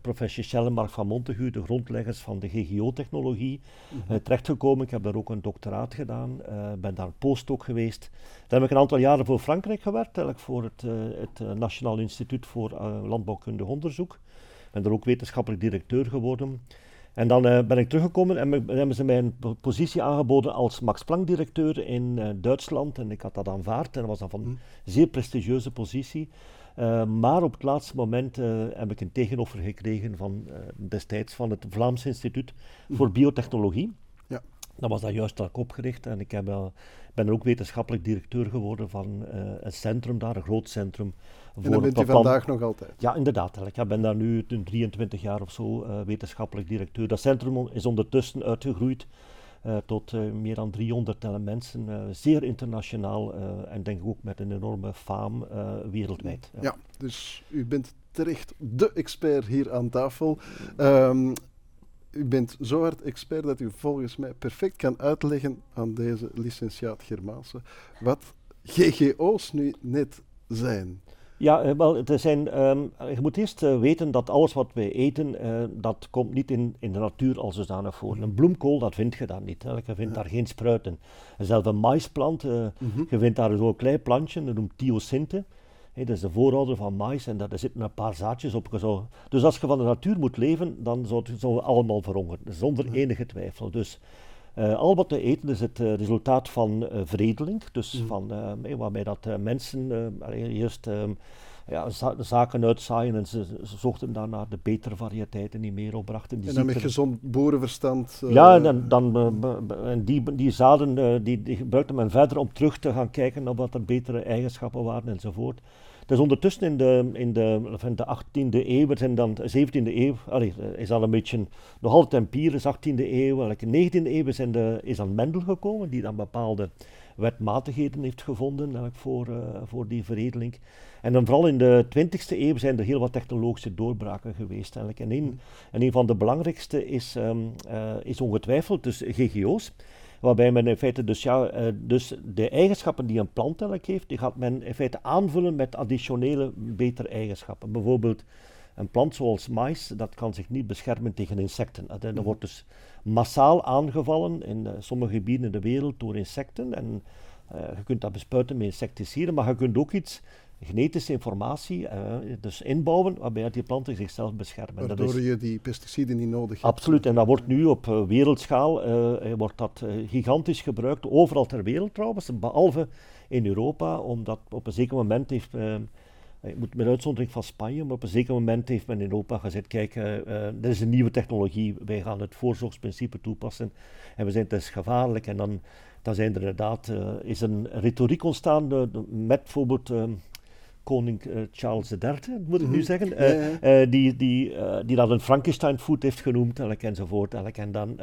professor Schellenmark van Montegu, de grondleggers van de GGO-technologie, mm -hmm. terechtgekomen. Ik heb daar ook een doctoraat gedaan, ben daar postdoc geweest. Dan heb ik een aantal jaren voor Frankrijk gewerkt, eigenlijk voor het, het Nationaal Instituut voor Landbouwkundig Onderzoek. Ik ben daar ook wetenschappelijk directeur geworden. En dan uh, ben ik teruggekomen en hebben ze mij een positie aangeboden als Max Planck-directeur in uh, Duitsland. En ik had dat aanvaard en dat was dan van een hm. zeer prestigieuze positie. Uh, maar op het laatste moment heb ik een tegenoffer gekregen van destijds van het Vlaams Instituut hm. voor Biotechnologie. Ja. Dat was dat juist ik opgericht en ik heb, ben er ook wetenschappelijk directeur geworden van een centrum daar, een groot centrum en dat bent u vandaag nog altijd? Ja, inderdaad. Ik ben daar nu 23 jaar of zo uh, wetenschappelijk directeur. Dat centrum is ondertussen uitgegroeid uh, tot uh, meer dan 300 mensen. zeer internationaal en denk ik ook met een enorme faam wereldwijd. Ja. ja. dus u bent terecht de expert hier aan tafel. Um, u bent zo hard expert dat u volgens mij perfect kan uitleggen aan deze licentiaat Germaanse wat GGO's nu net zijn. Ja, eh, wel, er zijn, um, je moet eerst uh, weten dat alles wat wij eten, uh, dat komt niet in, in de natuur als zodanig voor. Een bloemkool, dat vind je daar niet. Hè. Je vindt daar geen spruiten. Zelfs een maisplant, uh, mm -hmm. je vindt daar zo'n klein plantje, dat noemt thiocinte. Hey, dat is de voorouder van mais en daar zitten een paar zaadjes op. Zo. Dus als je van de natuur moet leven, dan zou het zo allemaal verhongeren, zonder enige twijfel. Dus uh, al wat we eten is het uh, resultaat van uh, veredeling, dus mm. van, waarbij dat mensen eerst ehm, ja, za zaken uitzaaien en ze, ze, zochten naar de betere variëteiten die meer opbrachten. Die en dan met gezond boerenverstand? ja, en, dan, en die, die zaden die, die gebruikte men verder om terug te gaan kijken naar wat er betere eigenschappen waren enzovoort. Dus ondertussen in de, in de, in de 18e eeuw, zijn dan de 17e eeuw, allee, is al een beetje nog altijd empirisch, 18e eeuw, de 19e eeuw zijn de, is dan Mendel gekomen, die dan bepaalde wetmatigheden heeft gevonden voor, uh, voor die veredeling. En dan vooral in de 20e eeuw zijn er heel wat technologische doorbraken geweest. Eigenlijk. En, een, en een van de belangrijkste is, um, uh, is ongetwijfeld dus GGO's. Waarbij men in feite dus, ja, uh, dus de eigenschappen die een plant eigenlijk heeft, die gaat men in feite aanvullen met additionele betere eigenschappen. Bijvoorbeeld een plant zoals mais, dat kan zich niet beschermen tegen insecten. Dat mhm. wordt dus massaal aangevallen in uh, sommige gebieden in de wereld door insecten. En uh, je kunt dat bespuiten met insecticiden, maar je kunt ook iets genetische informatie uh, dus inbouwen waarbij die planten zichzelf beschermen. Waardoor dat is, je die pesticiden niet nodig hebt. Absoluut, en dat wordt nu op uh, wereldschaal uh, wordt dat, gigantisch gebruikt, overal ter wereld trouwens, behalve in Europa, omdat op een zeker moment heeft... ik moet met uitzondering van Spanje, maar op een zeker moment heeft men in Europa gezegd, kijk, er is een nieuwe technologie, wij gaan het voorzorgsprincipe toepassen en we zijn het is gevaarlijk en dan, dan zijn er inderdaad, is een retoriek ontstaan met bijvoorbeeld koning uh, Charles III, moet ik nu mhm. zeggen, uh, uh, die, die, die dat een Frankenstein food heeft genoemd enzovoort. En dan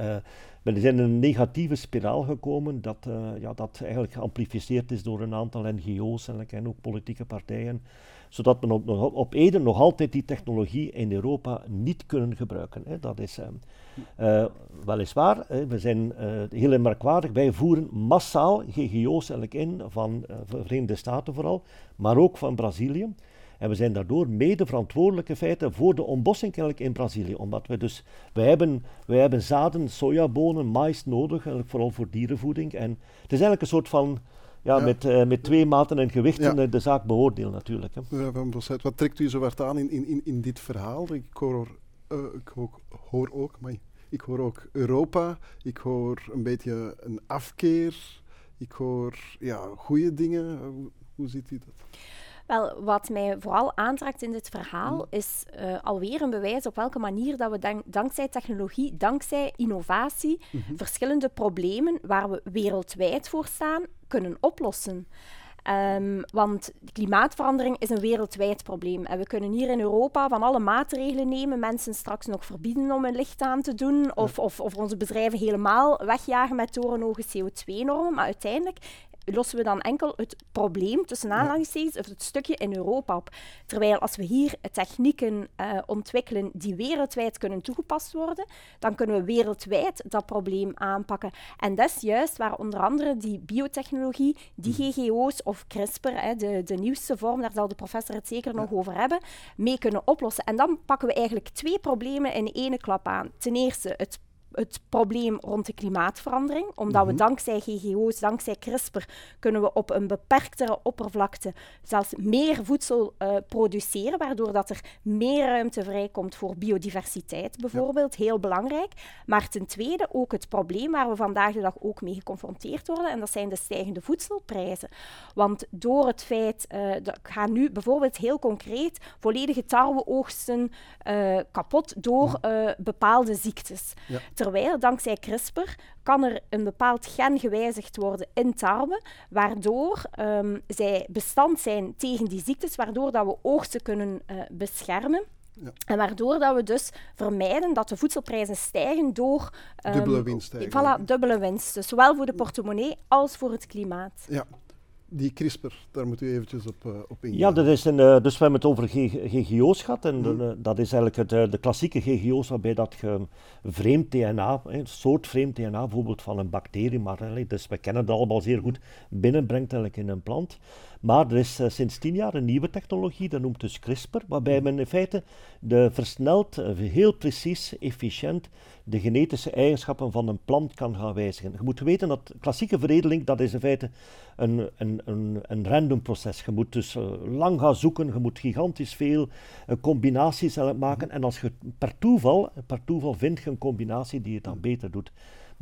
ben is in een negatieve spiraal gekomen dat, ja, dat eigenlijk geamplificeerd is door een aantal NGO's en ook politieke partijen zodat we op, op, Eden nog altijd die technologie in Europa niet kunnen gebruiken. Hè. Dat is uh, weliswaar, hè, we zijn uh, heel merkwaardig, wij voeren massaal GGO's in, van uh, Verenigde Staten vooral, maar ook van Brazilië. En we zijn daardoor mede feiten voor de ontbossing in Brazilië. Omdat we dus, wij hebben, wij hebben zaden, sojabonen, mais nodig, vooral voor dierenvoeding. En het is eigenlijk een soort van ja, Ja. Met, eh, met twee maten en gewichten Ja. eh, de zaak beoordeelt natuurlijk. Hè. Ja, van Bossuit. Wat trekt u zo hard aan in, in, in, dit verhaal? Ik hoor, eh, ik hoor, hoor ook, amai, ik hoor ook Europa, ik hoor een beetje een afkeer, ik hoor ja, goede dingen. Hoe, hoe ziet u dat? Wel, wat mij vooral aantrekt in dit verhaal is eh, alweer een bewijs op welke manier dat we dank- dankzij technologie, dankzij innovatie, verschillende problemen waar we wereldwijd voor staan, kunnen oplossen. Ehm, want klimaatverandering is een wereldwijd probleem. En we kunnen hier in Europa van alle maatregelen nemen, mensen straks nog verbieden om een licht aan te doen, of, of, of onze bedrijven helemaal wegjagen met torenhoge CO2-normen. Maar uiteindelijk lossen we dan enkel het probleem, tussen aanhalingstekens, of het stukje in Europa op. Terwijl als we hier technieken eh, ontwikkelen die wereldwijd kunnen toegepast worden, dan kunnen we wereldwijd dat probleem aanpakken. En dat is juist waar onder andere die biotechnologie, die GGO's of CRISPR, hè, de, de nieuwste vorm, daar zal de professor het zeker nog over hebben, mee kunnen oplossen. En dan pakken we eigenlijk twee problemen in één klap aan. Ten eerste het het probleem rond de klimaatverandering. Omdat we dankzij GGO's, dankzij CRISPR, kunnen we op een beperktere oppervlakte zelfs meer voedsel eh, produceren, waardoor dat er meer ruimte vrijkomt voor biodiversiteit bijvoorbeeld. Heel belangrijk. Maar ten tweede ook het probleem waar we vandaag de dag ook mee geconfronteerd worden, en dat zijn de stijgende voedselprijzen. Want door het feit, eh dat ik ga nu bijvoorbeeld heel concreet volledige tarweoogsten eh, kapot door eh, bepaalde ziektes. Ja. Terwijl dankzij CRISPR kan er een bepaald gen gewijzigd worden in tarwe, waardoor ehm, zij bestand zijn tegen die ziektes, waardoor dat we oogsten kunnen eh, beschermen. Ja. En waardoor dat we dus vermijden dat de voedselprijzen stijgen door... ehm, Dubbele winst eigenlijk, Voilà, dubbele winst. Dus zowel voor de portemonnee als voor het klimaat. Ja, die CRISPR, daar moet u eventjes op, eh, op ingaan. Ja, dat is een, eh, dus we hebben het over GGO's gehad. En eh, dat is eigenlijk het, de klassieke GGO's waarbij dat je vreemd DNA, een soort vreemd DNA, bijvoorbeeld van een bacterie, maar dus we kennen dat allemaal zeer goed, binnenbrengt eigenlijk in een plant. Maar er is eh, sinds tien jaar een nieuwe technologie, dat noemt dus CRISPR, waarbij men in feite de versneld, eh, heel precies, efficiënt de genetische eigenschappen van een plant kan gaan wijzigen. Je moet weten dat klassieke veredeling, dat is in feite een, een, een, een random proces. Je moet dus eh, lang gaan zoeken, je moet gigantisch veel combinaties maken. En als je per toeval, per toeval vindt je een combinatie die het dan beter doet.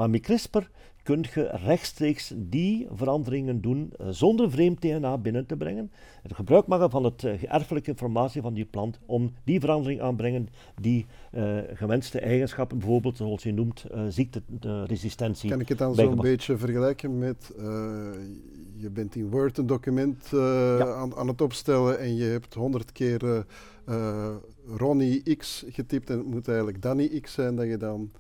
Maar met CRISPR kun je rechtstreeks die veranderingen doen eh, zonder vreemd DNA binnen te brengen. Het gebruik maken van het eh, erfelijke informatie van die plant om die verandering aan te brengen die eh, gewenste eigenschappen, bijvoorbeeld zoals je noemt, eh ziekteresistentie. Kan ik het dan zo'n beetje vergelijken met, eh, je bent in Word een document eh, Ja. aan, aan het opstellen en je hebt honderd keer eh, eh, Ronnie X getypt en het moet eigenlijk Danny X zijn, dat je dan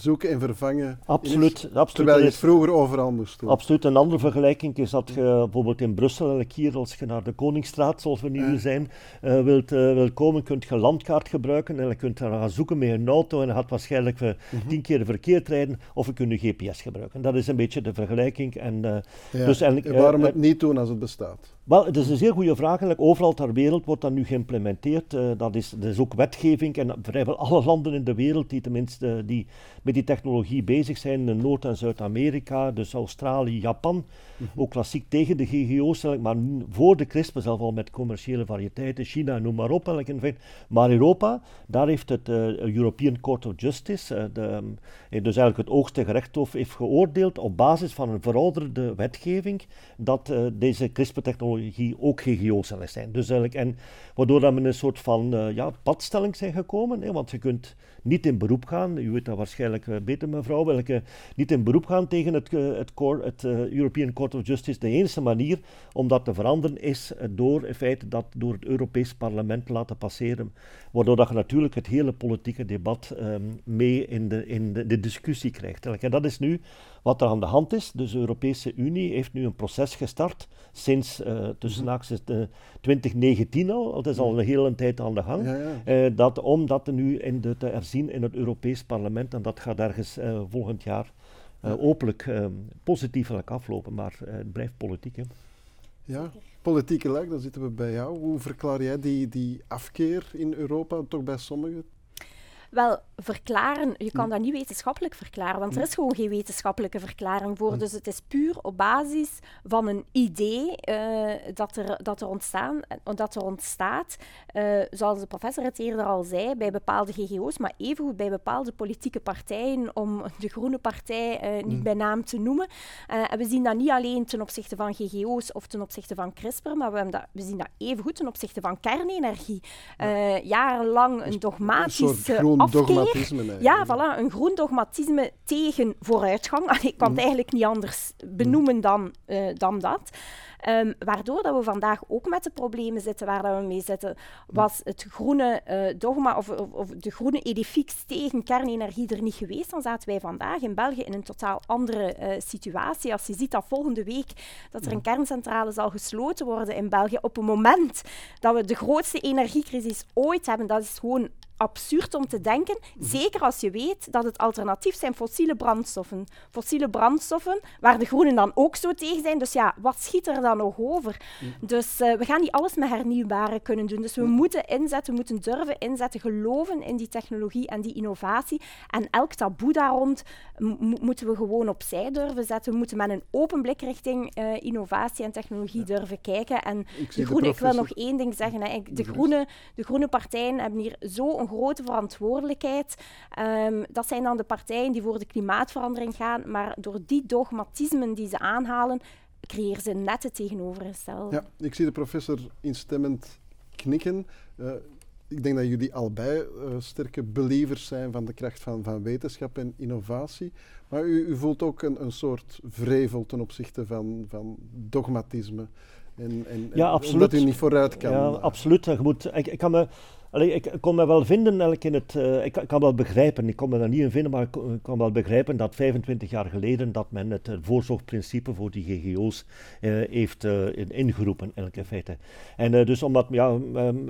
zoeken en vervangen. Absoluut, is, absoluut. Terwijl je het vroeger overal moest doen. Absoluut. Een andere vergelijking is dat je bijvoorbeeld in Brussel, als je naar de Koningsstraat, zoals we nu Ja. zijn, eh, wilt, eh, wilt komen, kunt je een landkaart gebruiken en je kunt daar gaan zoeken met een auto en je gaat waarschijnlijk Mhm. tien keer verkeerd rijden of je kunt je GPS gebruiken. Dat is een beetje de vergelijking. En, eh, Ja. dus en waarom het niet doen als het bestaat? Wel, het is een zeer goede vraag. Eigenlijk overal ter wereld wordt dat nu geïmplementeerd. Eh, dat, is, dat is ook wetgeving en vrijwel alle landen in de wereld die tenminste eh, die met die technologie bezig zijn, in Noord- en Zuid-Amerika, dus Australië, Japan, ook klassiek tegen de GGO's, eigenlijk, maar voor de CRISPR zelf al met commerciële variëteiten, China, noem maar op. eigenlijk, in feite. Maar Europa, daar heeft het eh, European Court of Justice, de, eh, dus eigenlijk het hoogste gerechtshof, heeft geoordeeld op basis van een verouderde wetgeving dat deze CRISPR-technologie ook GGO's zal zijn. Dus eigenlijk, en waardoor dat we een soort van eh, ja, padstelling zijn gekomen, hè, want je kunt niet in beroep gaan, u weet dat waarschijnlijk eh, beter mevrouw, welke, niet in beroep gaan tegen het, eh, het, court- het European Court of Justice. De enige manier om dat te veranderen is door in feite dat door het Europees Parlement te laten passeren, waardoor dat je natuurlijk het hele politieke debat ehm, mee in, de, in de, de discussie krijgt. En dat is nu wat er aan de hand is. Dus de Europese Unie heeft nu een proces gestart sinds eh tussen haakjes, eh, 2019 al. Het is al een hele tijd aan de gang. Ja, ja. Eh, dat, om dat nu in de, te herzien in het Europees Parlement. En dat gaat ergens volgend jaar hopelijk eh, positiefelijk aflopen. Maar het blijft politiek. Hè. Ja, politieke lijk, dan zitten we bij jou. Hoe verklaar jij die, die afkeer in Europa, toch bij sommigen? Wel, verklaren, je kan Hm. dat niet wetenschappelijk verklaren, want er is gewoon geen wetenschappelijke verklaring voor. Dus het is puur op basis van een idee eh, dat, er, dat, er ontstaan, eh, dat er ontstaat, eh, zoals de professor het eerder al zei, bij bepaalde GGO's, maar evengoed bij bepaalde politieke partijen, om de Groene Partij niet bij naam te noemen. En we zien dat niet alleen ten opzichte van GGO's of ten opzichte van CRISPR, maar we, dat, we zien dat evengoed ten opzichte van kernenergie. Jarenlang een Een dogmatische groen afkeer. dogmatisme. eigenlijk. Ja, voilà, een groen dogmatisme tegen vooruitgang. Ik kan het Mhm. eigenlijk niet anders benoemen dan, eh, dan dat. Ehm, waardoor dat we vandaag ook met de problemen zitten waar dat we mee zitten, was het groene eh, dogma of, of, of de groene edifice tegen kernenergie er niet geweest, dan zaten wij vandaag in België in een totaal andere eh, situatie. Als je ziet dat volgende week dat er een kerncentrale zal gesloten worden in België, op een moment dat we de grootste energiecrisis ooit hebben, dat is gewoon absurd om te denken. Zeker als je weet dat het alternatief zijn fossiele brandstoffen. Fossiele brandstoffen, waar de groenen dan ook zo tegen zijn. Dus ja, wat schiet er dan nog over? Dus eh, we gaan niet alles met hernieuwbare kunnen doen. Dus we moeten inzetten, we moeten durven inzetten, geloven in die technologie en die innovatie. En elk taboe daar rond mo- moeten we gewoon opzij durven zetten. We moeten met een open blik richting eh, innovatie en technologie durven kijken. En Ik de de groene, ik wil nog één ding zeggen. Hè. Ik- De, Gerust. groene, de groene partijen hebben hier grote verantwoordelijkheid. Ehm, dat zijn dan de partijen die voor de klimaatverandering gaan, maar door die dogmatismen die ze aanhalen, creëren ze net het tegenovergestelde. Ja, ik zie de professor instemmend knikken. Eh, ik denk dat jullie allebei eh, sterke believers zijn van de kracht van, van wetenschap en innovatie. Maar u, u voelt ook een, een soort vrevel ten opzichte van, van dogmatisme. En, en, Ja, absoluut. Omdat u niet vooruit kan. Ja, absoluut. Je moet, ik, ik, kan me, allee, ik, ik kon me wel vinden, eigenlijk in het, eh, ik, ik kan wel begrijpen, ik kon me daar niet in vinden, maar ik, kon- ik kan wel begrijpen dat 25 jaar geleden dat men het voorzorgprincipe voor die GGO's eh, heeft eh, in- ingeroepen, eigenlijk in feite. En dus omdat, ja,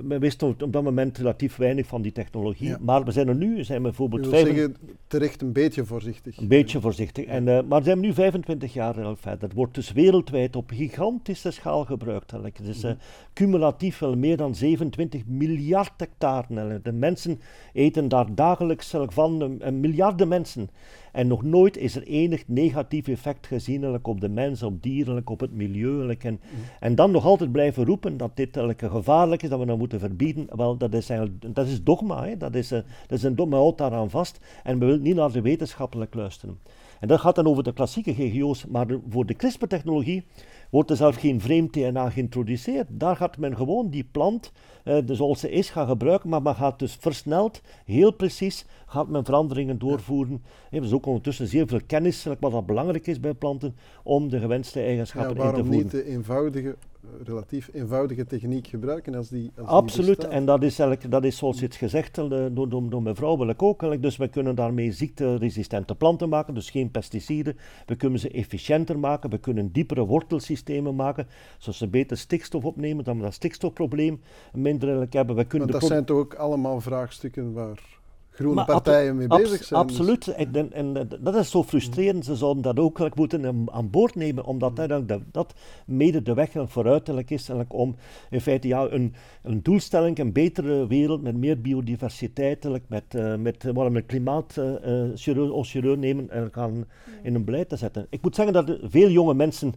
we wisten op, op dat moment relatief weinig van die technologie, Ja. maar we zijn er nu, zijn we bijvoorbeeld wil vijf- zeggen, terecht een beetje voorzichtig. een beetje voorzichtig. En, maar zijn we nu 25 jaar verder. Het wordt dus wereldwijd op gigantische schaal gebruikt. eigenlijk. Het is eh, cumulatief wel meer dan 27 miljard De mensen eten daar dagelijks van, miljarden mensen. En nog nooit is er enig negatief effect gezien op de mens, op dieren, op het milieu. En, en dan nog altijd blijven roepen dat dit gevaarlijk is, dat we dat moeten verbieden. Wel, dat is, eigenlijk, dat is dogma. Hè. Dat, is, eh, dat is een dogma, houdt daaraan vast. En we willen niet naar de wetenschappelijk luisteren. En dat gaat dan over de klassieke GGO's, maar voor de CRISPR-technologie wordt er zelf geen vreemd DNA geïntroduceerd. Daar gaat men gewoon die plant, eh, dus zoals ze is, gaan gebruiken, maar men gaat dus versneld, heel precies, gaat men veranderingen doorvoeren. Er is ook ondertussen zeer veel kennis, wat dat belangrijk is bij planten, om de gewenste Ja, eigenschappen in te waarom voeren. niet de eenvoudige, relatief eenvoudige techniek gebruiken als die, als Absoluut, en dat is, eigenlijk, dat is zoals het gezegd eh, door, door, door mevrouw ook. eigenlijk. Dus we kunnen daarmee ziekteresistente planten maken, dus geen pesticiden. We kunnen ze efficiënter maken, we kunnen diepere wortelsystemen maken, zodat ze beter stikstof opnemen, dan we dat stikstofprobleem minder hebben. We kunnen dat zijn toch ook allemaal vraagstukken waar groene Maar partijen mee bezig zijn. dus- Absoluut. En, en, en, dat is zo frustrerend. Ze zouden dat ook moeten aan- boord nemen, omdat dat, dat, dat mede de weg vooruitelijk is om in feite ja, een, een doelstelling, een betere wereld met meer biodiversiteit, met, eh, met eh, een klimaat eh, eh, serieus- ons serieus nemen en gaan in een beleid te zetten. Ik moet zeggen dat veel jonge mensen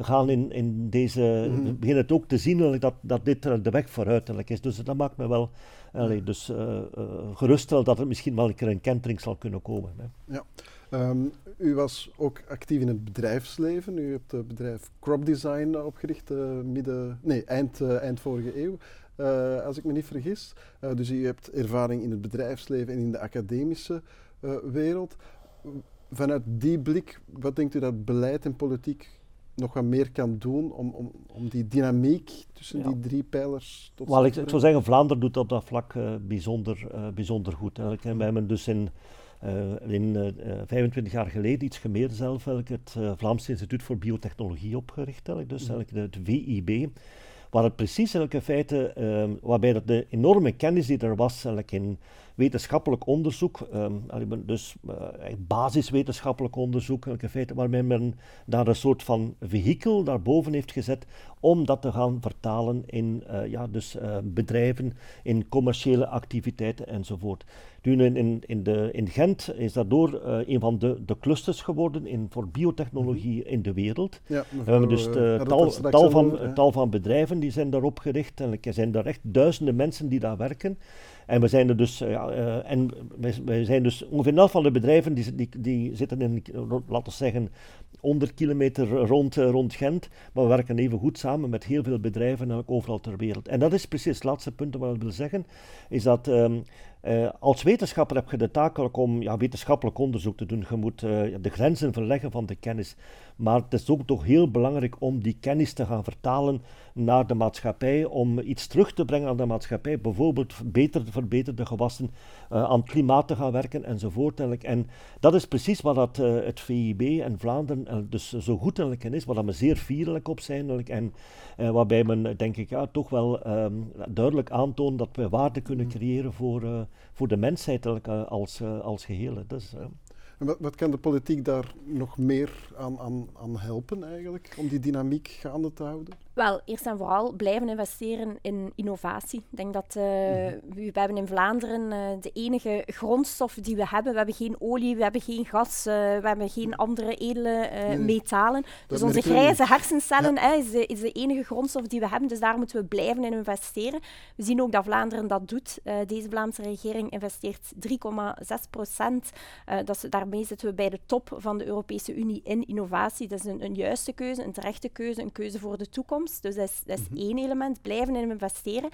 gaan in, in deze, Mhm. beginnen het ook te zien dat, dat dit de weg vooruitelijk is. Dus dat maakt me wel dus, eh, eh, geruststellen dat er misschien wel een keer een kentering zal kunnen komen. Hè. Ehm, u was ook actief in het bedrijfsleven. U hebt het bedrijf Crop Design opgericht eh, midden, nee, eind, eind vorige eeuw, als ik me niet vergis. Dus u hebt ervaring in het bedrijfsleven en in de academische wereld. Vanuit die blik, wat denkt u dat beleid en politiek nog wat meer kan doen om, om, om die dynamiek tussen Ja. die drie pijlers tot Wel, ik, zou zeggen, Vlaanderen doet op dat vlak eh, bijzonder, eh, bijzonder goed. Eigenlijk. En we hebben dus in, eh, in eh, eh, 25 jaar geleden, iets meer zelf, eigenlijk, het eh, Vlaams Instituut voor Biotechnologie opgericht. Eigenlijk. Dus eigenlijk het VIB. Waar het precies eigenlijk in feite, waarbij dat de enorme kennis die er was eigenlijk in wetenschappelijk onderzoek, ehm, dus eh, echt basiswetenschappelijk onderzoek, in feite, waarbij men daar een soort van vehikel daarboven heeft gezet om dat te gaan vertalen in ja, dus, bedrijven, in commerciële activiteiten enzovoort. Nu in, in, in, de, in Gent is daardoor een van de, de clusters geworden in, voor biotechnologie mhm. in de wereld. Ja, we hebben dus de, tal, tal, van, tal van bedrijven die zijn daarop gericht en er zijn er echt duizenden mensen die daar werken. En we zijn er dus, ja, uh, en zijn dus ongeveer elf van de bedrijven die, die, die zitten in, laten we zeggen, 100 kilometer rond, rond Gent. Maar we werken even goed samen met heel veel bedrijven overal ter wereld. En dat is precies het laatste punt wat ik wil zeggen, is dat um, uh, als wetenschapper heb je de taak om ja, wetenschappelijk onderzoek te doen. Je moet uh, de grenzen verleggen van de kennis. Maar het is ook toch heel belangrijk om die kennis te gaan vertalen naar de maatschappij, om iets terug te brengen aan de maatschappij. Bijvoorbeeld beter verbeterde gewassen, uh, aan het klimaat te gaan werken enzovoort. En dat is precies wat dat, het VIB en Vlaanderen dus zo goed is, waar we zeer vierlijk op zijn. En waarbij men, denk ik, ja, toch wel um, duidelijk aantoont dat we waarde kunnen mm. creëren voor voor de mensheid als, eh, als geheel. Dus, wat, wat, kan de politiek daar nog meer aan, aan, aan helpen eigenlijk, om die dynamiek gaande te houden? Wel, eerst en vooral blijven investeren in innovatie. Ik denk dat uh, we, hebben in Vlaanderen uh, de enige grondstof die we hebben. We hebben geen olie, we hebben geen gas, uh, we hebben geen andere edele nee. metalen. dus onze grijze hersencellen ja. is, de, is, de, enige grondstof die we hebben. Dus daar moeten we blijven in investeren. We zien ook dat Vlaanderen dat doet. deze Vlaamse regering investeert 3,6 procent. daarmee zitten we bij de top van de Europese Unie in innovatie. Dat is een, een juiste keuze, een terechte keuze, een keuze voor de toekomst. Dus dat is, dat is mhm. één element, blijven in investeren.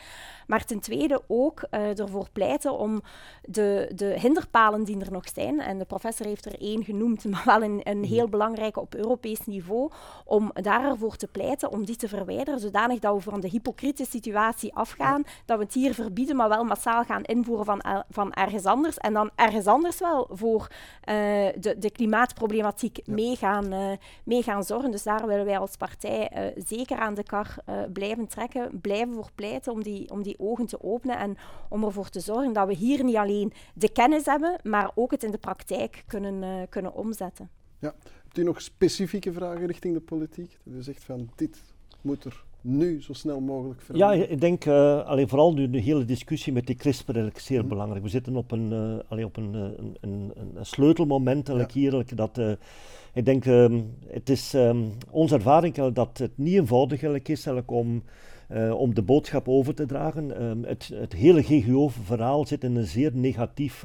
Maar ten tweede ook uh, ervoor pleiten om de, de hinderpalen die er nog zijn, en de professor heeft er één genoemd, maar wel een, een mhm. heel belangrijke op Europees niveau, om daarvoor te pleiten om die te verwijderen, zodanig dat we van de hypocriete situatie afgaan, dat we het hier verbieden, maar wel massaal gaan invoeren van, van ergens anders. En dan ergens anders wel voor uh, de, de klimaatproblematiek ja. mee, gaan, uh, mee gaan zorgen. Dus daar willen wij als partij uh, zeker aan de kar uh, blijven trekken, blijven voor pleiten om die, om die ogen te openen en om ervoor te zorgen dat we hier niet alleen de kennis hebben, maar ook het in de praktijk kunnen, uh, kunnen omzetten. Ja. Hebt u nog specifieke vragen richting de politiek? U zegt van dit moet er nu zo snel mogelijk veranderen? Ja, ik denk uh, alleen vooral nu de hele discussie met die CRISPR eigenlijk zeer mm. belangrijk. We zitten op een, uh, allee, op een, een, een, een sleutelmoment ja. hier dat uh, ik denk, um, het is um, onze ervaring dat het niet eenvoudig is om, uh, om de boodschap over te dragen. Um, het, het, hele GGO-verhaal zit in een zeer negatief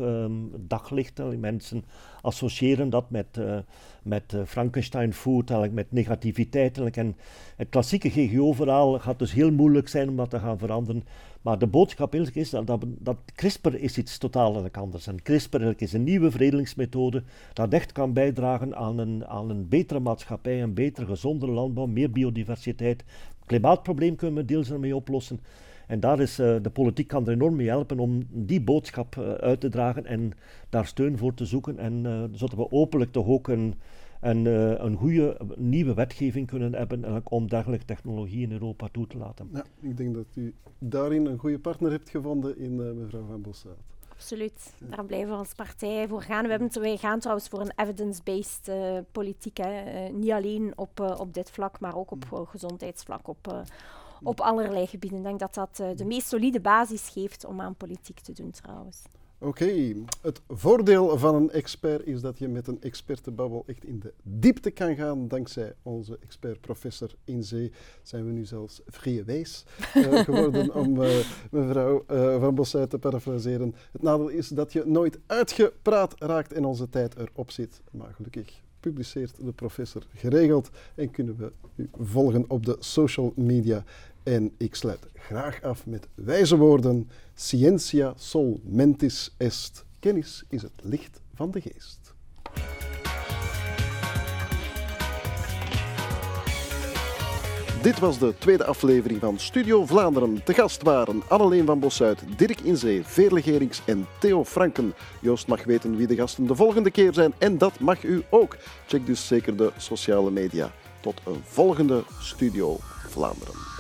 daglicht. Mensen associëren dat met, uh, met Frankenstein food, met negativiteit. En het klassieke GGO-verhaal gaat dus heel moeilijk zijn om dat te gaan veranderen. Maar de boodschap is dat, dat, dat CRISPR is iets totaal anders. En CRISPR is een nieuwe veredelingsmethode dat echt kan bijdragen aan een, aan een betere maatschappij, een betere, gezondere landbouw, meer biodiversiteit. Klimaatprobleem kunnen we deels ermee oplossen. En daar is uh, de politiek kan er enorm mee helpen om die boodschap uh, uit te dragen en daar steun voor te zoeken. En uh, zodat we openlijk toch ook een, een, een goede nieuwe wetgeving kunnen hebben om dergelijke technologie in Europa toe te laten. Ja, ik denk dat u daarin een goede partner hebt gevonden in mevrouw Van Bossaat. Absoluut, daar blijven we als partij voor gaan. We hebben, wij gaan trouwens voor een evidence-based uh, politiek. Hè. Uh, niet alleen op, uh, op dit vlak, maar ook op gezondheidsvlak, op, op allerlei gebieden. Ik denk dat dat de meest solide basis geeft om aan politiek te doen trouwens. Oké, het voordeel van een expert is dat je met een expertenbabbel echt in de diepte kan gaan. Dankzij onze expert professor in zee zijn we nu zelfs vrije wijs uh, geworden om uh, mevrouw uh, Van Bossuit te parafraseren. Het nadeel is dat je nooit uitgepraat raakt en onze tijd erop zit. Maar gelukkig publiceert de professor geregeld en kunnen we u volgen op de social media. En ik sluit graag af met wijze woorden. Scientia sol mentis est. Kennis is het licht van de geest. Dit was de tweede aflevering van Studio Vlaanderen. Te gast waren Anneleen van Bosuit, Dirk Inzee, Veerle Gerings en Theo Franken. Joost mag weten wie de gasten de volgende keer zijn en dat mag u ook. Check dus zeker de sociale media. Tot een volgende Studio Vlaanderen.